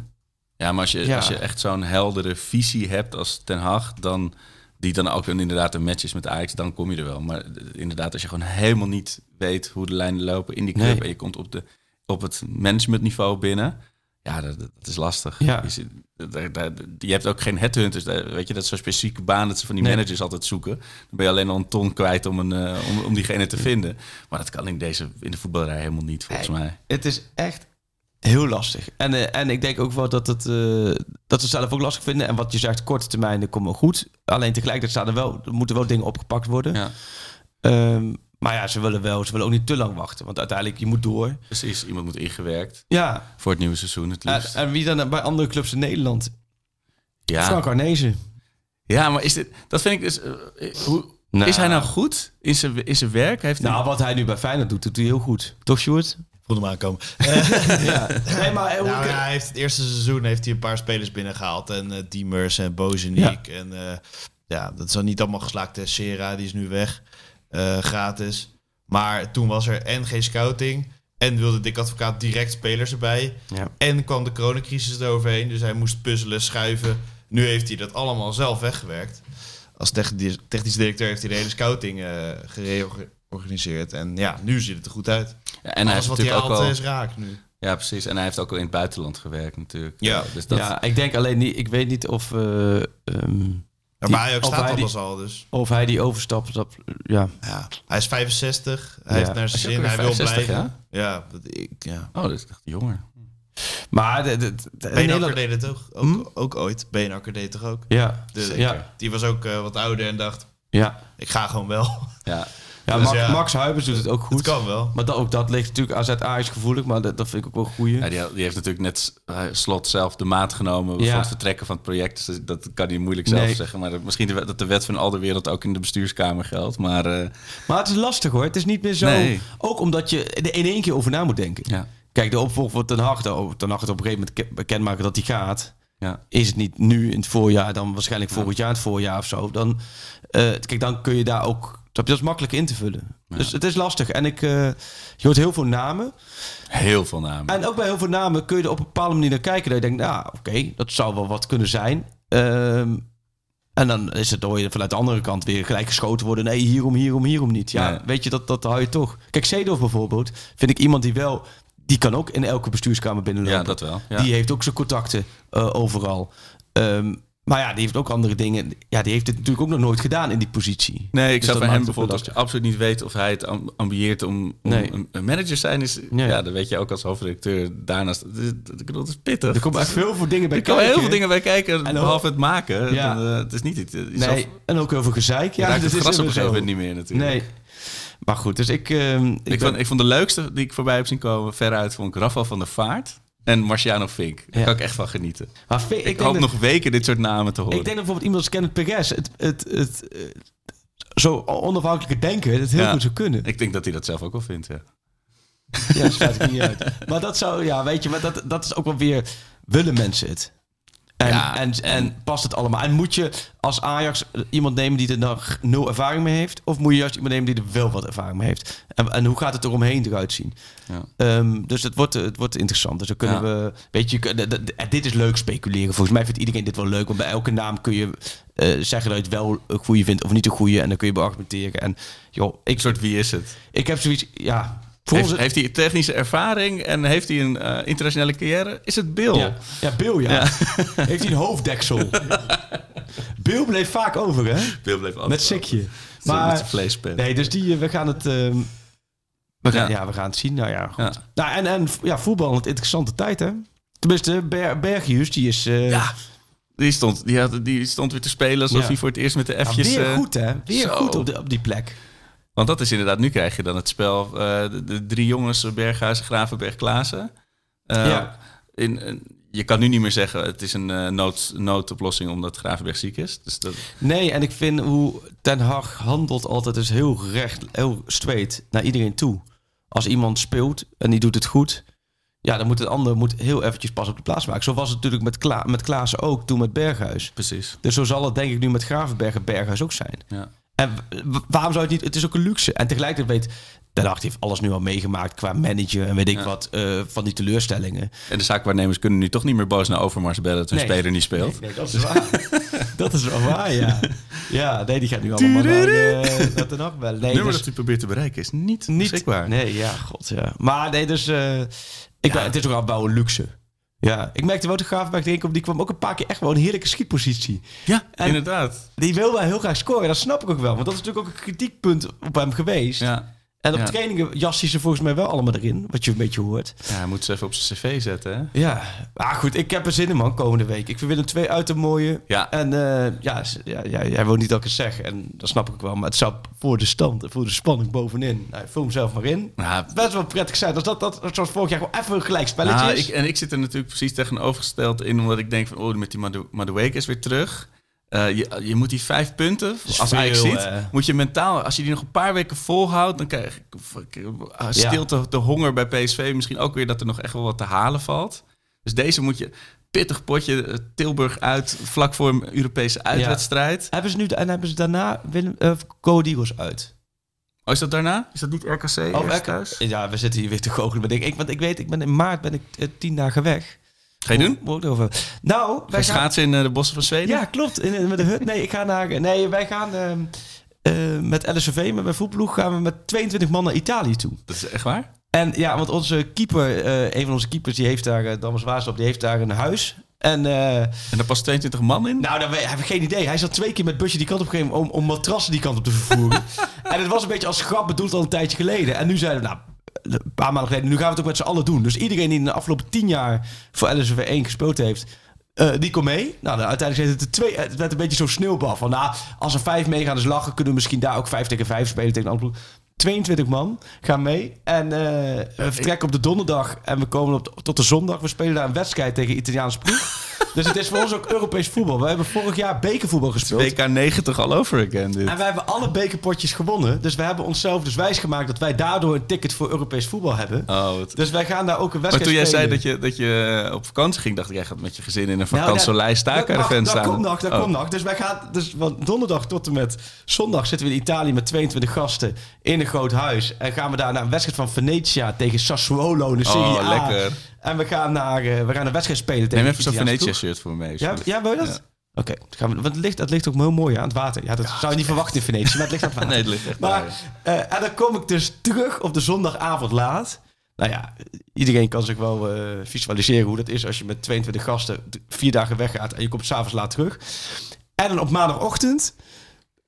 C: Ja, maar als je,
B: Ja.
C: als je echt zo'n heldere visie hebt als Ten Hag, dan die dan ook inderdaad een match is met Ajax, dan kom je er wel. Maar inderdaad, als je gewoon helemaal niet weet hoe de lijnen lopen in die club
B: Nee.
C: en je komt op, de, op het managementniveau binnen, ja, dat, dat is lastig.
B: Ja.
C: Je, zit- daar- daar- je hebt ook geen headhunters. Weet je, dat is zo'n specifieke baan dat ze van die
B: Nee.
C: managers altijd zoeken. Dan ben je alleen al een ton kwijt om, een, eh, om, om diegene te vinden. Maar dat kan in deze in de voetballerij helemaal niet, volgens
B: Nee.
C: mij.
B: het is echt heel lastig. En, eh, en ik denk ook wel dat, het, eh, dat ze zelf ook lastig vinden. En wat je zegt, korte termijn, dat komt wel goed. Alleen tegelijkertijd staan er wel, er moeten wel dingen opgepakt worden.
C: Ja,
B: Ehm, maar ja, ze willen wel, ze willen ook niet te lang wachten. Want uiteindelijk, je moet door.
C: precies. Iemand moet ingewerkt
B: Ja,
C: voor het nieuwe seizoen het
B: en,
C: liefst.
B: en wie dan bij andere clubs in Nederland?
C: ja.
B: Frank Arnezen.
C: Ja, maar is dit, dat vind ik dus. eh, hoe,
B: Nou.
C: Is hij nou goed in zijn, in zijn werk? Heeft hij,
B: Nou, wat hij nu bij Feyenoord doet, doet hij heel goed. Toch, Sjoerd?
D: Voelde hem aankomen. (laughs)
B: ja. Nee, maar hoe-
D: Nou, ja, hij heeft het eerste seizoen heeft hij een paar spelers binnengehaald. En eh Diemers en Bozeniek. En eh, ja, dat is dan niet allemaal geslaagd. Sera, die is nu weg. Eh, gratis. Maar toen was er en geen scouting. En wilde Dick Advocaat direct spelers erbij.
B: Ja.
D: En kwam de coronacrisis eroverheen. Dus hij moest puzzelen, schuiven. Nu heeft hij dat allemaal zelf weggewerkt. Als technisch, technisch directeur heeft hij de hele scouting eh gereorganiseerd. En ja, nu ziet het er goed uit.
C: Ja, en hij
D: Alles
C: heeft
D: wat hij
C: natuurlijk ook al.
D: is raak nu.
C: Ja, precies. En hij heeft ook al in het buitenland gewerkt, natuurlijk.
D: Ja.
C: dus dat,
B: ja, ik denk alleen niet, ik weet niet of, eh, ehm,
D: maar hij ook
B: of
D: staat
B: hij die-
D: alles al, dus...
B: of hij die overstap, dat, ja.
D: Ja, hij is 65. Hij
B: Ja.
D: heeft naar zijn zin. Hij wil
C: 65,
D: blijven. Ja, dat, ik, ja.
C: Oh, dat is echt jonger.
B: Maar de, de, de- Nederland-
D: deed het ook, ook, ook ooit. Beenhakker deed het toch ook?
B: Ja,
D: De-
B: ja,
D: Die was ook eh, wat ouder en dacht...
B: Ja,
D: Ik ga gewoon wel.
C: Ja. (laughs)
B: ja,
D: Dus
B: Max,
D: ja.
B: Max Huibers doet het ook goed.
D: Het kan wel.
B: Maar dat, ook dat ligt natuurlijk AZ Ajax gevoelig, maar dat, dat vind ik ook wel een goeie.
C: Ja, die, die heeft natuurlijk net eh, slot zelf de maat genomen
B: Ja.
C: van het vertrekken van het project. Dus dat kan hij moeilijk zelf
B: Nee.
C: zeggen. Maar dat- misschien de, dat de wet van al de wereld ook in de bestuurskamer geldt. Maar eh,
B: Maar het is lastig hoor. Het is niet meer zo.
C: Nee.
B: Ook omdat je er in één keer over na moet denken.
C: ja,
B: Kijk, de opvolger van Ten Hag, Ten Hag het op een gegeven moment ke- bekendmaken dat hij gaat.
C: ja.
B: Is het niet nu in het voorjaar, dan waarschijnlijk volgend jaar in het voorjaar of zo. Dan, eh, kijk, dan kun je daar ook... Dat is makkelijk in te vullen. Dus het is lastig. En ik, eh, je hoort heel veel namen.
C: Heel veel namen.
B: En ook bij heel veel namen kun je er op een bepaalde manier naar kijken. Dat je denkt, nou oké, dat zou wel wat kunnen zijn. Ehm, en dan is het door je vanuit de andere kant weer gelijk geschoten worden. Nee, hierom, hierom, hierom niet. Ja,
C: Nee.
B: weet je, dat, dat hou je toch. Kijk, Seedorf bijvoorbeeld, vind ik iemand die wel... Die kan ook in elke bestuurskamer binnenlopen.
C: ja, dat wel. Ja.
B: Die heeft ook zijn contacten eh, overal. Ehm, maar ja, die heeft ook andere dingen. Ja, die heeft het natuurlijk ook nog nooit gedaan in die positie.
C: Nee, ik
B: Dus
C: zou
B: dat
C: van hem
B: het
C: bijvoorbeeld
B: lastig.
C: absoluut niet weten of hij het am- ambieert om, om
B: Nee.
C: een, manager te zijn. Is,
B: Nee.
C: Ja, dat weet je ook als hoofdredacteur. Daarnaast, het is- het pittig.
B: Er komen echt veel veel dingen bij
C: Er komen heel
B: kijken.
C: veel dingen bij kijken,
B: En
C: behalve het maken.
B: Ja.
C: Dan, eh, het is niet iets. je
B: Nee,
C: zelf-
B: en ook heel veel gezeik.
C: je
B: Ja, dat
C: het
B: is
C: gras op een gegeven moment niet meer natuurlijk.
B: Nee. Maar goed, dus ik... ehm, ik,
C: Ik,
B: ben-
C: vond, ik vond de leukste die ik voorbij heb zien komen, veruit, vond ik Rafael van der Vaart en Marciano Fink. Daar
B: Ja.
C: kan ik echt van genieten.
B: maar Fink-
C: Ik,
B: ik,
C: hoop
B: dat,
C: nog weken dit soort namen te horen.
B: ik denk dat bijvoorbeeld iemand als Kenneth Perez... Het, het, het, eh, zo onafhankelijke denken, dat het heel
C: Ja.
B: goed zou kunnen.
C: Ik denk dat hij dat zelf ook wel vindt, ja.
B: Ja, dat sluit ik niet uit. Maar dat zou, ja, weet je, maar dat, dat is ook wel weer, willen mensen het? En,
C: Ja,
B: en, en, past het allemaal? En moet je als Ajax iemand nemen die er nog nul ervaring mee heeft? Of moet je juist iemand nemen die er wel wat ervaring mee heeft? En, en hoe gaat het eromheen eruit zien?
C: Ja.
B: Ehm, dus het wordt, het wordt interessant. Dus dan kunnen
C: Ja.
B: we, weet je, dit is leuk speculeren. Volgens mij vindt iedereen dit wel leuk. Want bij elke naam kun je eh, zeggen dat je het wel een goede vindt of niet een goede. En dan kun je beargumenteren. En joh, ik,
C: Een soort wie is het?
B: ik heb zoiets, ja...
C: Heeft, hij technische ervaring en heeft hij een eh, internationale carrière? Is het Bill?
B: Ja, ja Bill, ja. (laughs) Heeft hij een hoofddeksel? Bill bleef vaak over, hè?
C: Bill bleef altijd
B: Met sikje.
C: Met
B: Maar,
C: vleespen.
B: nee, dus die, eh, we gaan het... ehm, we gaan, ja. We gaan het zien. Nou ja, goed.
C: Ja.
B: Nou, en, en ja, voetbal, een interessante tijd, hè? Tenminste, Ber Bergius, die is... eh,
C: Ja, die stond, die, had, die stond weer te spelen alsof hij voor het eerst met de
B: ja,
C: F'jes...
B: weer goed, hè? Weer
C: zo.
B: goed op, de, op die plek.
C: Want dat is inderdaad, nu krijg je dan het spel, eh, de, de drie jongens, Berghuis, Gravenberg, Klaassen. Eh,
B: Ja.
C: in, in- je kan nu niet meer zeggen, het is een eh, nood, noodoplossing omdat Gravenberg ziek is. Dus dat,
B: Nee, en ik vind hoe Ten Hag handelt altijd dus heel recht, heel straight naar iedereen toe. Als iemand speelt en die doet het goed, ja, dan moet het ander moet heel eventjes pas op de plaats maken. Zo was het natuurlijk met, Kla met Klaassen ook, toen met Berghuis.
C: precies.
B: Dus zo zal het denk ik nu met Gravenberg en Berghuis ook zijn.
C: Ja.
B: En waarom zou het niet? Het is ook een luxe. En tegelijkertijd weet Ten Hag heeft alles nu al meegemaakt qua manager en weet ik
C: Ja.
B: wat eh, van die teleurstellingen.
C: En de zaakwaarnemers kunnen nu toch niet meer boos naar Overmars bellen dat hun
B: Nee.
C: speler niet speelt.
B: Nee, dat is waar. (laughs) dat is wel waar, ja. (laughs) Ja, nee, die gaat nu allemaal naar, naar Ten Hag bellen. Nee,
C: Het nummer
B: dus-
C: dat u probeert te bereiken is niet,
B: niet
C: beschikbaar.
B: Nee, ja, god, ja. Maar nee, dus eh, ik ben, het is ook al wel een luxe. Ja, ik merkte wel de Gravenberg, denk ik, die kwam ook een paar keer echt wel een heerlijke schietpositie.
C: Ja,
B: En-
C: inderdaad.
B: Die wil wel heel graag scoren, dat snap ik ook wel. Want dat is natuurlijk ook een kritiekpunt op hem geweest.
C: Ja.
B: En op
C: Ja.
B: trainingen jast hij ze volgens mij wel allemaal erin, wat je een beetje hoort.
C: ja, hij moet ze even op zijn cv zetten. Hè?
B: Ja, maar goed, ik heb er zin in man, komende week. Ik vind Willem twee uit een mooie.
C: Ja.
B: En eh, ja, ja, ja, jij wil niet dat ik het zeg, en dat snap ik wel. Maar het zou voor de stand, en voor de spanning bovenin. Nou, vul hem zelf maar in.
C: Nou,
B: Best wel prettig zijn. Als dat, dat, zoals vorig jaar, gewoon even een gelijk spelletje
C: Nou, ik, en ik zit er natuurlijk precies tegenovergesteld in, omdat ik denk van, oh, met die Madu- Madueke is weer terug. Eh, je, je moet die vijf punten, als Ajax
B: veel,
C: ziet,
B: hè.
C: moet je mentaal, als je die nog een paar weken volhoudt, dan krijg ik uh, stilt de, de honger bij PSV. Misschien ook weer dat er nog echt wel wat te halen valt. Dus deze moet je, pittig potje, eh, Tilburg uit, vlak voor een Europese uitwedstrijd.
B: Hebben ze nu, en hebben ze daarna Willem, Go Eagles uit?
C: Oh, is dat daarna? Is dat niet RKC
B: Oh,
C: thuis?
B: Ja, we zitten hier weer te goochelen. Maar ik, ik, want ik weet, ik ben in maart ben ik eh, tien dagen weg.
C: Ga je doen?
B: Moet erover. Nou, wij gaan...
C: schaatsen in eh, de bossen van Zweden?
B: Ja, klopt. In, in- met de hut. Nee, ik ga naar... Nee, wij gaan... eh, met LSV, met mijn voetploeg, gaan we met 22 man naar Italië toe.
C: Dat is echt waar?
B: En ja, want onze keeper, eh, een van onze keepers, die heeft daar, uh, Damas die heeft daar een huis. En eh,
C: En daar past 22 man in?
B: nou, we- heb ik geen idee. Hij zat twee keer met busje die kant op gegeven om, om matrassen die kant op te vervoeren. (laughs) en het was een beetje als grap bedoeld al een tijdje geleden. En nu zeiden we, nou, een paar maanden geleden, nu gaan we het ook met z'n allen doen. Dus iedereen die in de afgelopen tien jaar voor LSV 1 gespeeld heeft, Eh, die kon mee. Nou, uiteindelijk werd het, er twee, het werd een beetje zo'n sneeuwbal. Van, nou, als er vijf meegaan is lachen, kunnen we misschien daar ook vijf tegen vijf spelen tegen een andere. 22 man gaan mee. En eh, we vertrekken op de donderdag en we komen op tot de zondag. We spelen daar een wedstrijd tegen Italiaanse ploeg. (laughs) dus het is voor ons ook Europees voetbal. We hebben vorig jaar bekervoetbal gespeeld.
C: WK 90 all over again, dit.
B: En wij hebben alle bekerpotjes gewonnen. Dus we hebben onszelf dus wijsgemaakt dat wij daardoor een ticket voor Europees voetbal hebben.
C: Oh, wat-
B: Dus wij gaan daar ook een
C: Maar
B: wedstrijd
C: toen jij zei dat je, dat je op vakantie ging, dacht ik, jij gaat met je gezin in een
B: Nou,
C: staakerven
B: dat-
C: staan.
B: Dat komt nog, dat
C: Oh.
B: komt nog. Dus wij gaan, dus van donderdag tot en met zondag zitten we in Italië met 22 gasten in een groot huis. En gaan we daar naar een wedstrijd van Venetia tegen Sassuolo in de Serie
C: Oh,
B: A.
C: lekker.
B: En we gaan, naar, eh, we gaan een wedstrijd spelen tegen
C: Neem even zo'n. Venetia-shirt voor me mee.
B: Ja, ja, wil je dat? Oké, dan gaan we- want het ligt, dat ligt ook heel mooi aan het water. Ja, dat zou je niet verwachten in Venetië, maar het ligt aan het (laughs) water.
C: Nee, het ligt echt
B: Maar, eh, en dan kom ik dus terug op de zondagavond laat. Nou ja, iedereen kan zich wel eh, visualiseren hoe dat is als je met 22 gasten vier dagen weggaat en je komt s'avonds laat terug. En dan op maandagochtend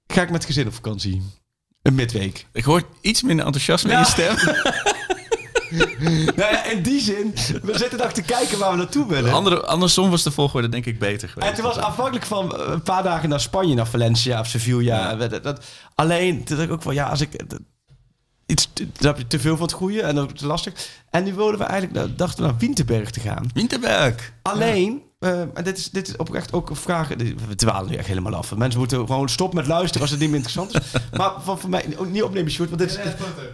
B: ga ik met het gezin op vakantie. Een midweek.
C: Ik hoor iets minder enthousiasme in je stem. (laughs)
B: nou ja, in die zin, we zitten nog te kijken waar we naartoe willen.
C: Andere, andersom was de volgorde denk ik beter geweest.
B: En het was afhankelijk van eh, een paar dagen naar Spanje, naar Valencia of Sevilla. Dat, dat- alleen, toen dacht ik ook van, ja, als ik... dat- iets, te- dan heb je te veel van het goede en dat is lastig. En nu wilden we eigenlijk, nou, dachten we naar Winterberg te gaan.
C: Winterberg.
B: Alleen, eh, en dit is, dit is oprecht ook een vraag. We dwalen nu echt helemaal af. Mensen moeten gewoon stoppen met luisteren als het niet meer interessant is. (laughs) maar van, voor mij ook niet opnemen, Sjoerd. Want dit is,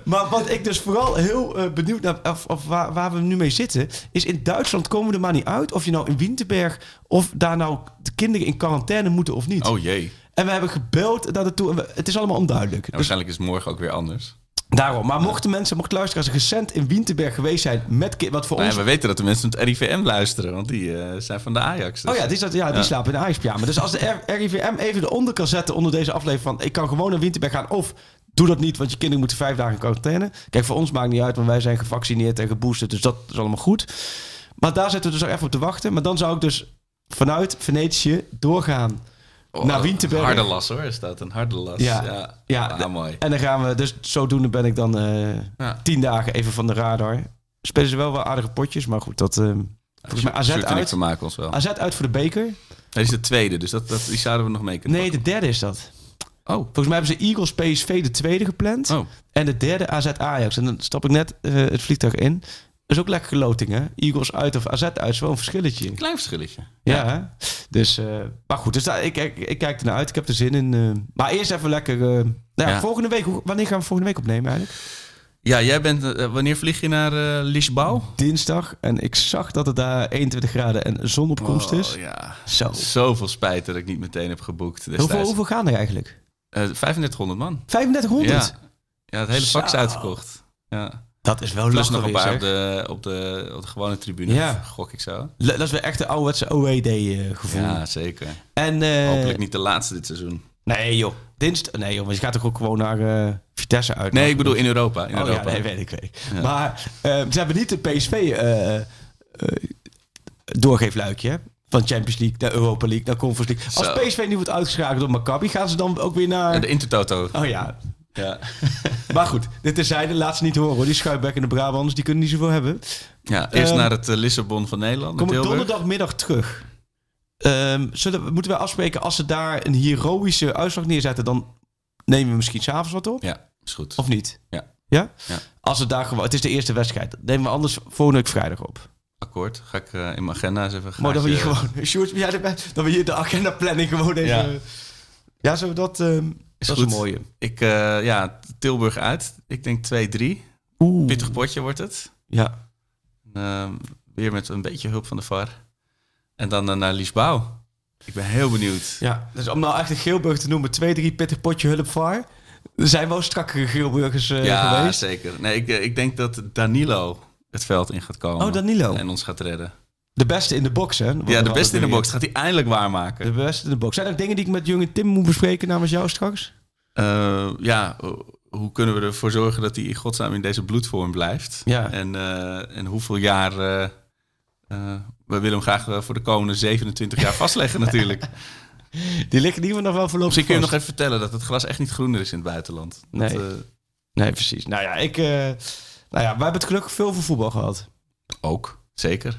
B: maar wat ik dus vooral heel eh, benieuwd naar, of, of waar, waar we nu mee zitten, is in Duitsland komen we er maar niet uit of je nou in Winterberg of daar nou de kinderen in quarantaine moeten of niet.
C: Oh jee.
B: En we hebben gebeld naar de toe. Het is allemaal onduidelijk. Dus
C: waarschijnlijk is het morgen ook weer anders.
B: Daarom. Maar mochten mensen, mochten luisteraars recent in Winterberg geweest zijn met wat voor
C: Nou
B: ons
C: ja, we weten dat de mensen het RIVM luisteren, want die eh, zijn van de Ajax. dus-
B: Oh ja, die, zat, ja, die
C: Ja.
B: slapen in de Ajax-pyjama. Dus als de RIVM even eronder kan zetten onder deze aflevering van... ik kan gewoon naar Winterberg gaan of doe dat niet... want je kinderen moeten vijf dagen in quarantaine. Kijk, voor ons maakt niet uit, want wij zijn gevaccineerd en geboosterd... dus dat is allemaal goed. Maar daar zitten we dus nog even op te wachten. Maar dan zou ik dus vanuit Venetië doorgaan
C: Oh,
B: naar Winterberg.
C: harde las hoor, is dat. Een harde las.
B: Ja.
C: Ja,
B: Ja,
C: Ah, mooi.
B: En dan gaan we, dus zodoende ben ik dan eh,
C: Ja.
B: tien dagen even van de radar. Spelen ze wel wel aardige potjes, maar goed, dat... eh, volgens mij AZ uit.
C: vermaken ons wel.
B: AZ uit voor de beker.
C: Dit is de tweede, dus dat, dat, die zouden we nog mee kunnen
B: Nee, de derde is dat.
C: pakken.
B: Volgens mij hebben ze Eagles PSV de tweede gepland.
C: Oh, oh.
B: En de derde AZ Ajax. En dan stap ik net eh, het vliegtuig in. Is ook lekker geloting, hè? Eagles uit of AZ uit. is wel een verschilletje.
C: Klein verschilletje.
B: Ja? Dus, eh, maar goed. Dus daar, ik, ik, ik kijk ernaar uit. Ik heb er zin in. eh. maar eerst even lekker... eh, nou ja,
C: Ja.
B: volgende week. hoe- Wanneer gaan we volgende week opnemen eigenlijk?
C: Ja, jij bent... wanneer vlieg je naar Lisbouw?
B: Dinsdag. En ik zag dat het daar 21 graden en zonopkomst is.
C: Oh, ja.
B: Zo.
C: Zoveel spijt dat ik niet meteen heb geboekt.
B: Hoeveel, hoeveel gaan er eigenlijk?
C: Eh, 3500 man.
B: 3500?
C: Ja. ja, het hele vak is uitverkocht. Ja.
B: Dat is wel lachen
C: nog een paar op de, op, de, op de gewone tribune,
B: Ja.
C: gok ik zo.
B: Dat is weer echt een ouderwetse OED-gevoel.
C: Ja, zeker.
B: en, eh,
C: Hopelijk niet de laatste dit seizoen.
B: Nee joh, dinsdag. Nee joh, maar je gaat toch ook gewoon naar eh, Vitesse uit.
C: Nee, ik bedoel in Europa. In
B: Oh
C: Europa.
B: ja, nee, weet ik, weet ik.
C: Ja.
B: Maar eh, ze hebben niet de PSV eh, eh, doorgeefluikje hè? van Champions League naar Europa League naar Conference League. Als
C: Zo.
B: PSV nu wordt uitgeschakeld door Maccabi, gaan ze dan ook weer naar...
C: En de Intertoto.
B: Oh ja.
C: Ja. (laughs)
B: Maar goed, dit is zijde, laat ze niet horen hoor. Die schuitbekkende Brabanders, die kunnen niet zoveel hebben.
C: ja, eerst
B: Ehm,
C: naar het eh, Lissabon van Nederland.
B: Kom ik donderdagmiddag terug. Ehm, zullen we, moeten we afspreken als ze daar een heroïsche uitslag neerzetten, dan nemen we misschien s'avonds wat op?
C: Ja, is goed.
B: Of niet?
C: Ja.
B: Ja?
C: Ja.
B: Als het daar gewoon... Het is de eerste wedstrijd. Nemen we anders volgende week vrijdag op.
C: Akkoord. Ga ik eh, in mijn agenda eens even een
B: Maar dan we hier gewoon... (laughs) Sjoerd, jij erbij? Dan we hier de agenda planning gewoon even...
C: Ja.
B: Ja, zo dat... ehm
C: Is
B: dat is
C: goed.
B: een mooie.
C: Ik, eh, ja, Tilburg uit. Ik denk 2-3.
B: Oeh.
C: Pittig potje wordt het.
B: Ja.
C: Ehm, weer met een beetje hulp van de VAR. En dan eh, naar Liesbouw. Ik ben heel benieuwd.
B: ja. Dus om nou echt een Geelburg te noemen, twee, drie pittig potje hulp var. Er zijn wel strakkere Geelburgers eh,
C: ja,
B: geweest.
C: zeker. Nee, ik, ik denk dat Danilo het veld in gaat komen.
B: Oh, Danilo.
C: En ons gaat redden.
B: De beste in de box, hè?
C: Ja, de beste in de box. Gaat hij eindelijk waarmaken.
B: De beste in de box. Zijn er dingen die ik met Jung en Tim moet bespreken namens jou straks?
C: Eh, ja, ho- hoe kunnen we ervoor zorgen dat hij in godsnaam in deze bloedvorm blijft?
B: Ja.
C: En, eh, en hoeveel jaar... eh, eh, we willen hem graag eh, voor de komende 27 jaar vastleggen (laughs) natuurlijk.
B: Die liggen in ieder geval nog wel voorlopig
C: Misschien kun je nog even vertellen dat het gras echt niet groener is in het buitenland. Dat,
B: Nee.
C: eh,
B: Nee, precies. Nou ja, ik... eh, nou ja, wij hebben het gelukkig veel voor voetbal gehad.
C: ook, zeker.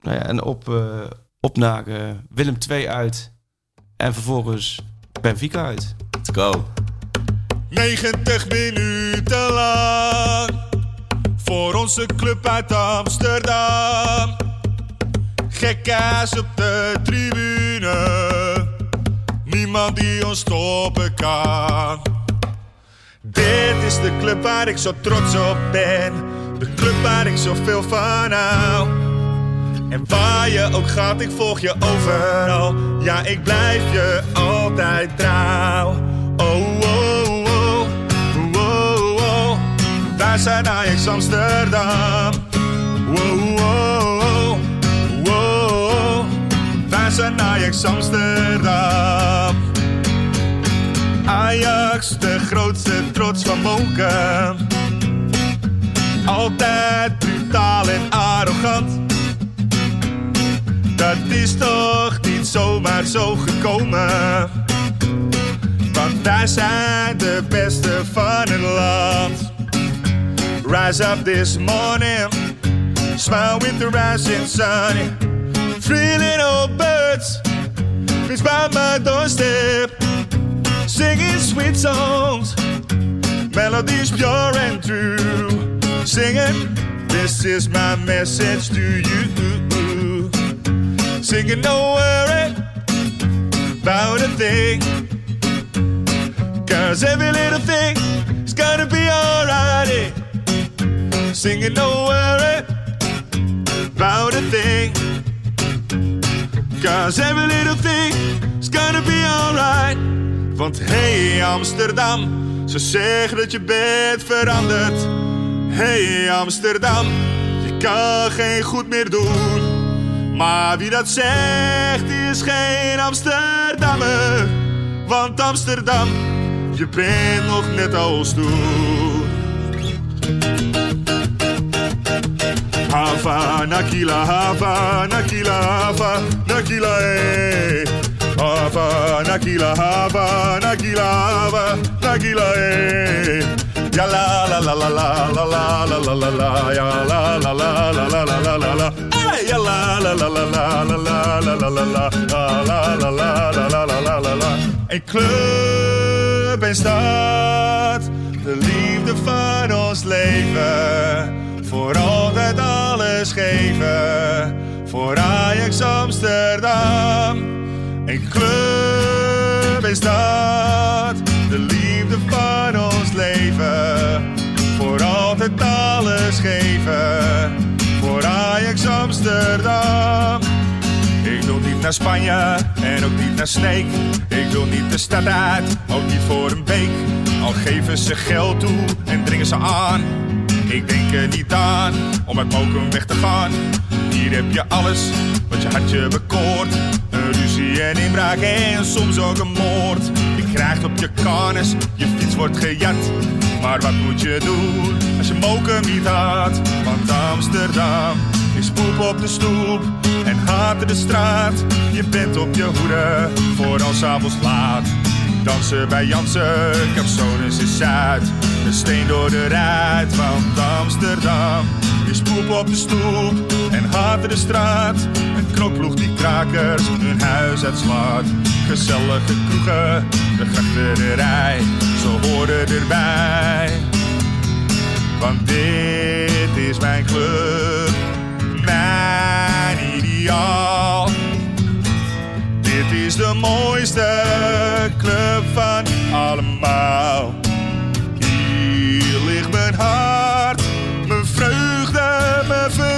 B: Nou ja, en op, eh, op naar eh, Willem II uit. En vervolgens Benfica uit.
C: Let's go.
F: 90 minuten lang voor onze club uit Amsterdam. Gekkaas op de tribune, niemand die ons stoppen kan. Dit is de club waar ik zo trots op ben, de club waar ik zoveel van hou. En waar je ook gaat, ik volg je overal. Ja, ik blijf je altijd trouw. Oh, oh, oh, oh, oh, oh. Wij zijn Ajax Amsterdam. Wow, wow, wow, wow. Wij zijn Ajax Amsterdam. Ajax, de grootste trots van Moken. Altijd brutaal en arrogant. Dat is toch niet zomaar zo gekomen. Want wij zijn de beste van het land. Rise up this morning, smile with the rising sun. Three little birds, flew by my doorstep, singing sweet songs, melodies pure and true. Singing, this is my message to you. Singing, don't worry about a thing. Cause every little thing is gonna be alright. Singing, don't worry about a thing. Cause every little thing is gonna be alright. Want hey Amsterdam, ze zeggen dat je bent veranderd. Hey Amsterdam, je kan geen goed meer doen. Maar wie dat zegt is geen Amsterdammer. Want Amsterdam, je bent nog net als toen. Hava, Nakila, Hava, Nakila, Hava, Nakila, eh. Hava, Nakila, Hava, Nakila, Hava, Nakila, eh. Ja la la la la la la la la la la la la la la la la la la la la la la la la la la la la la la Een club en stad, de liefde van ons leven. Voor altijd alles geven, voor Ajax Amsterdam. Een club en stad, de liefde van ons leven. Voor altijd alles geven, voor Ajax Amsterdam. Ik wil niet naar Spanje en ook niet naar Sneek. Ik wil niet de stad uit, ook niet voor een week. Al geven ze geld toe en dringen ze aan. Ik denk er niet aan om uit Mokum weg te gaan. Hier heb je alles wat je hartje bekoort. Een ruzie en inbraak en soms ook een moord. Je krijgt op je karnes, je fiets wordt gejat. Maar wat moet je doen als je Mokum niet had? Want Amsterdam is poep op de stoep en haat de straat. Je bent op je hoede voor als avonds laat. Dansen bij Jansen, Capsones is Zuid. Een steen door de ruit, want Amsterdam is poep op de stoep en haat de straat. Een knokploeg die krakers hun huis uitslaat. Gezellige kroegen, de grachterij, ze horen erbij. Want dit is mijn club, mijn ideaal. Dit is de mooiste club van allemaal. Hier ligt mijn hart, mijn vreugde, mijn verdriet.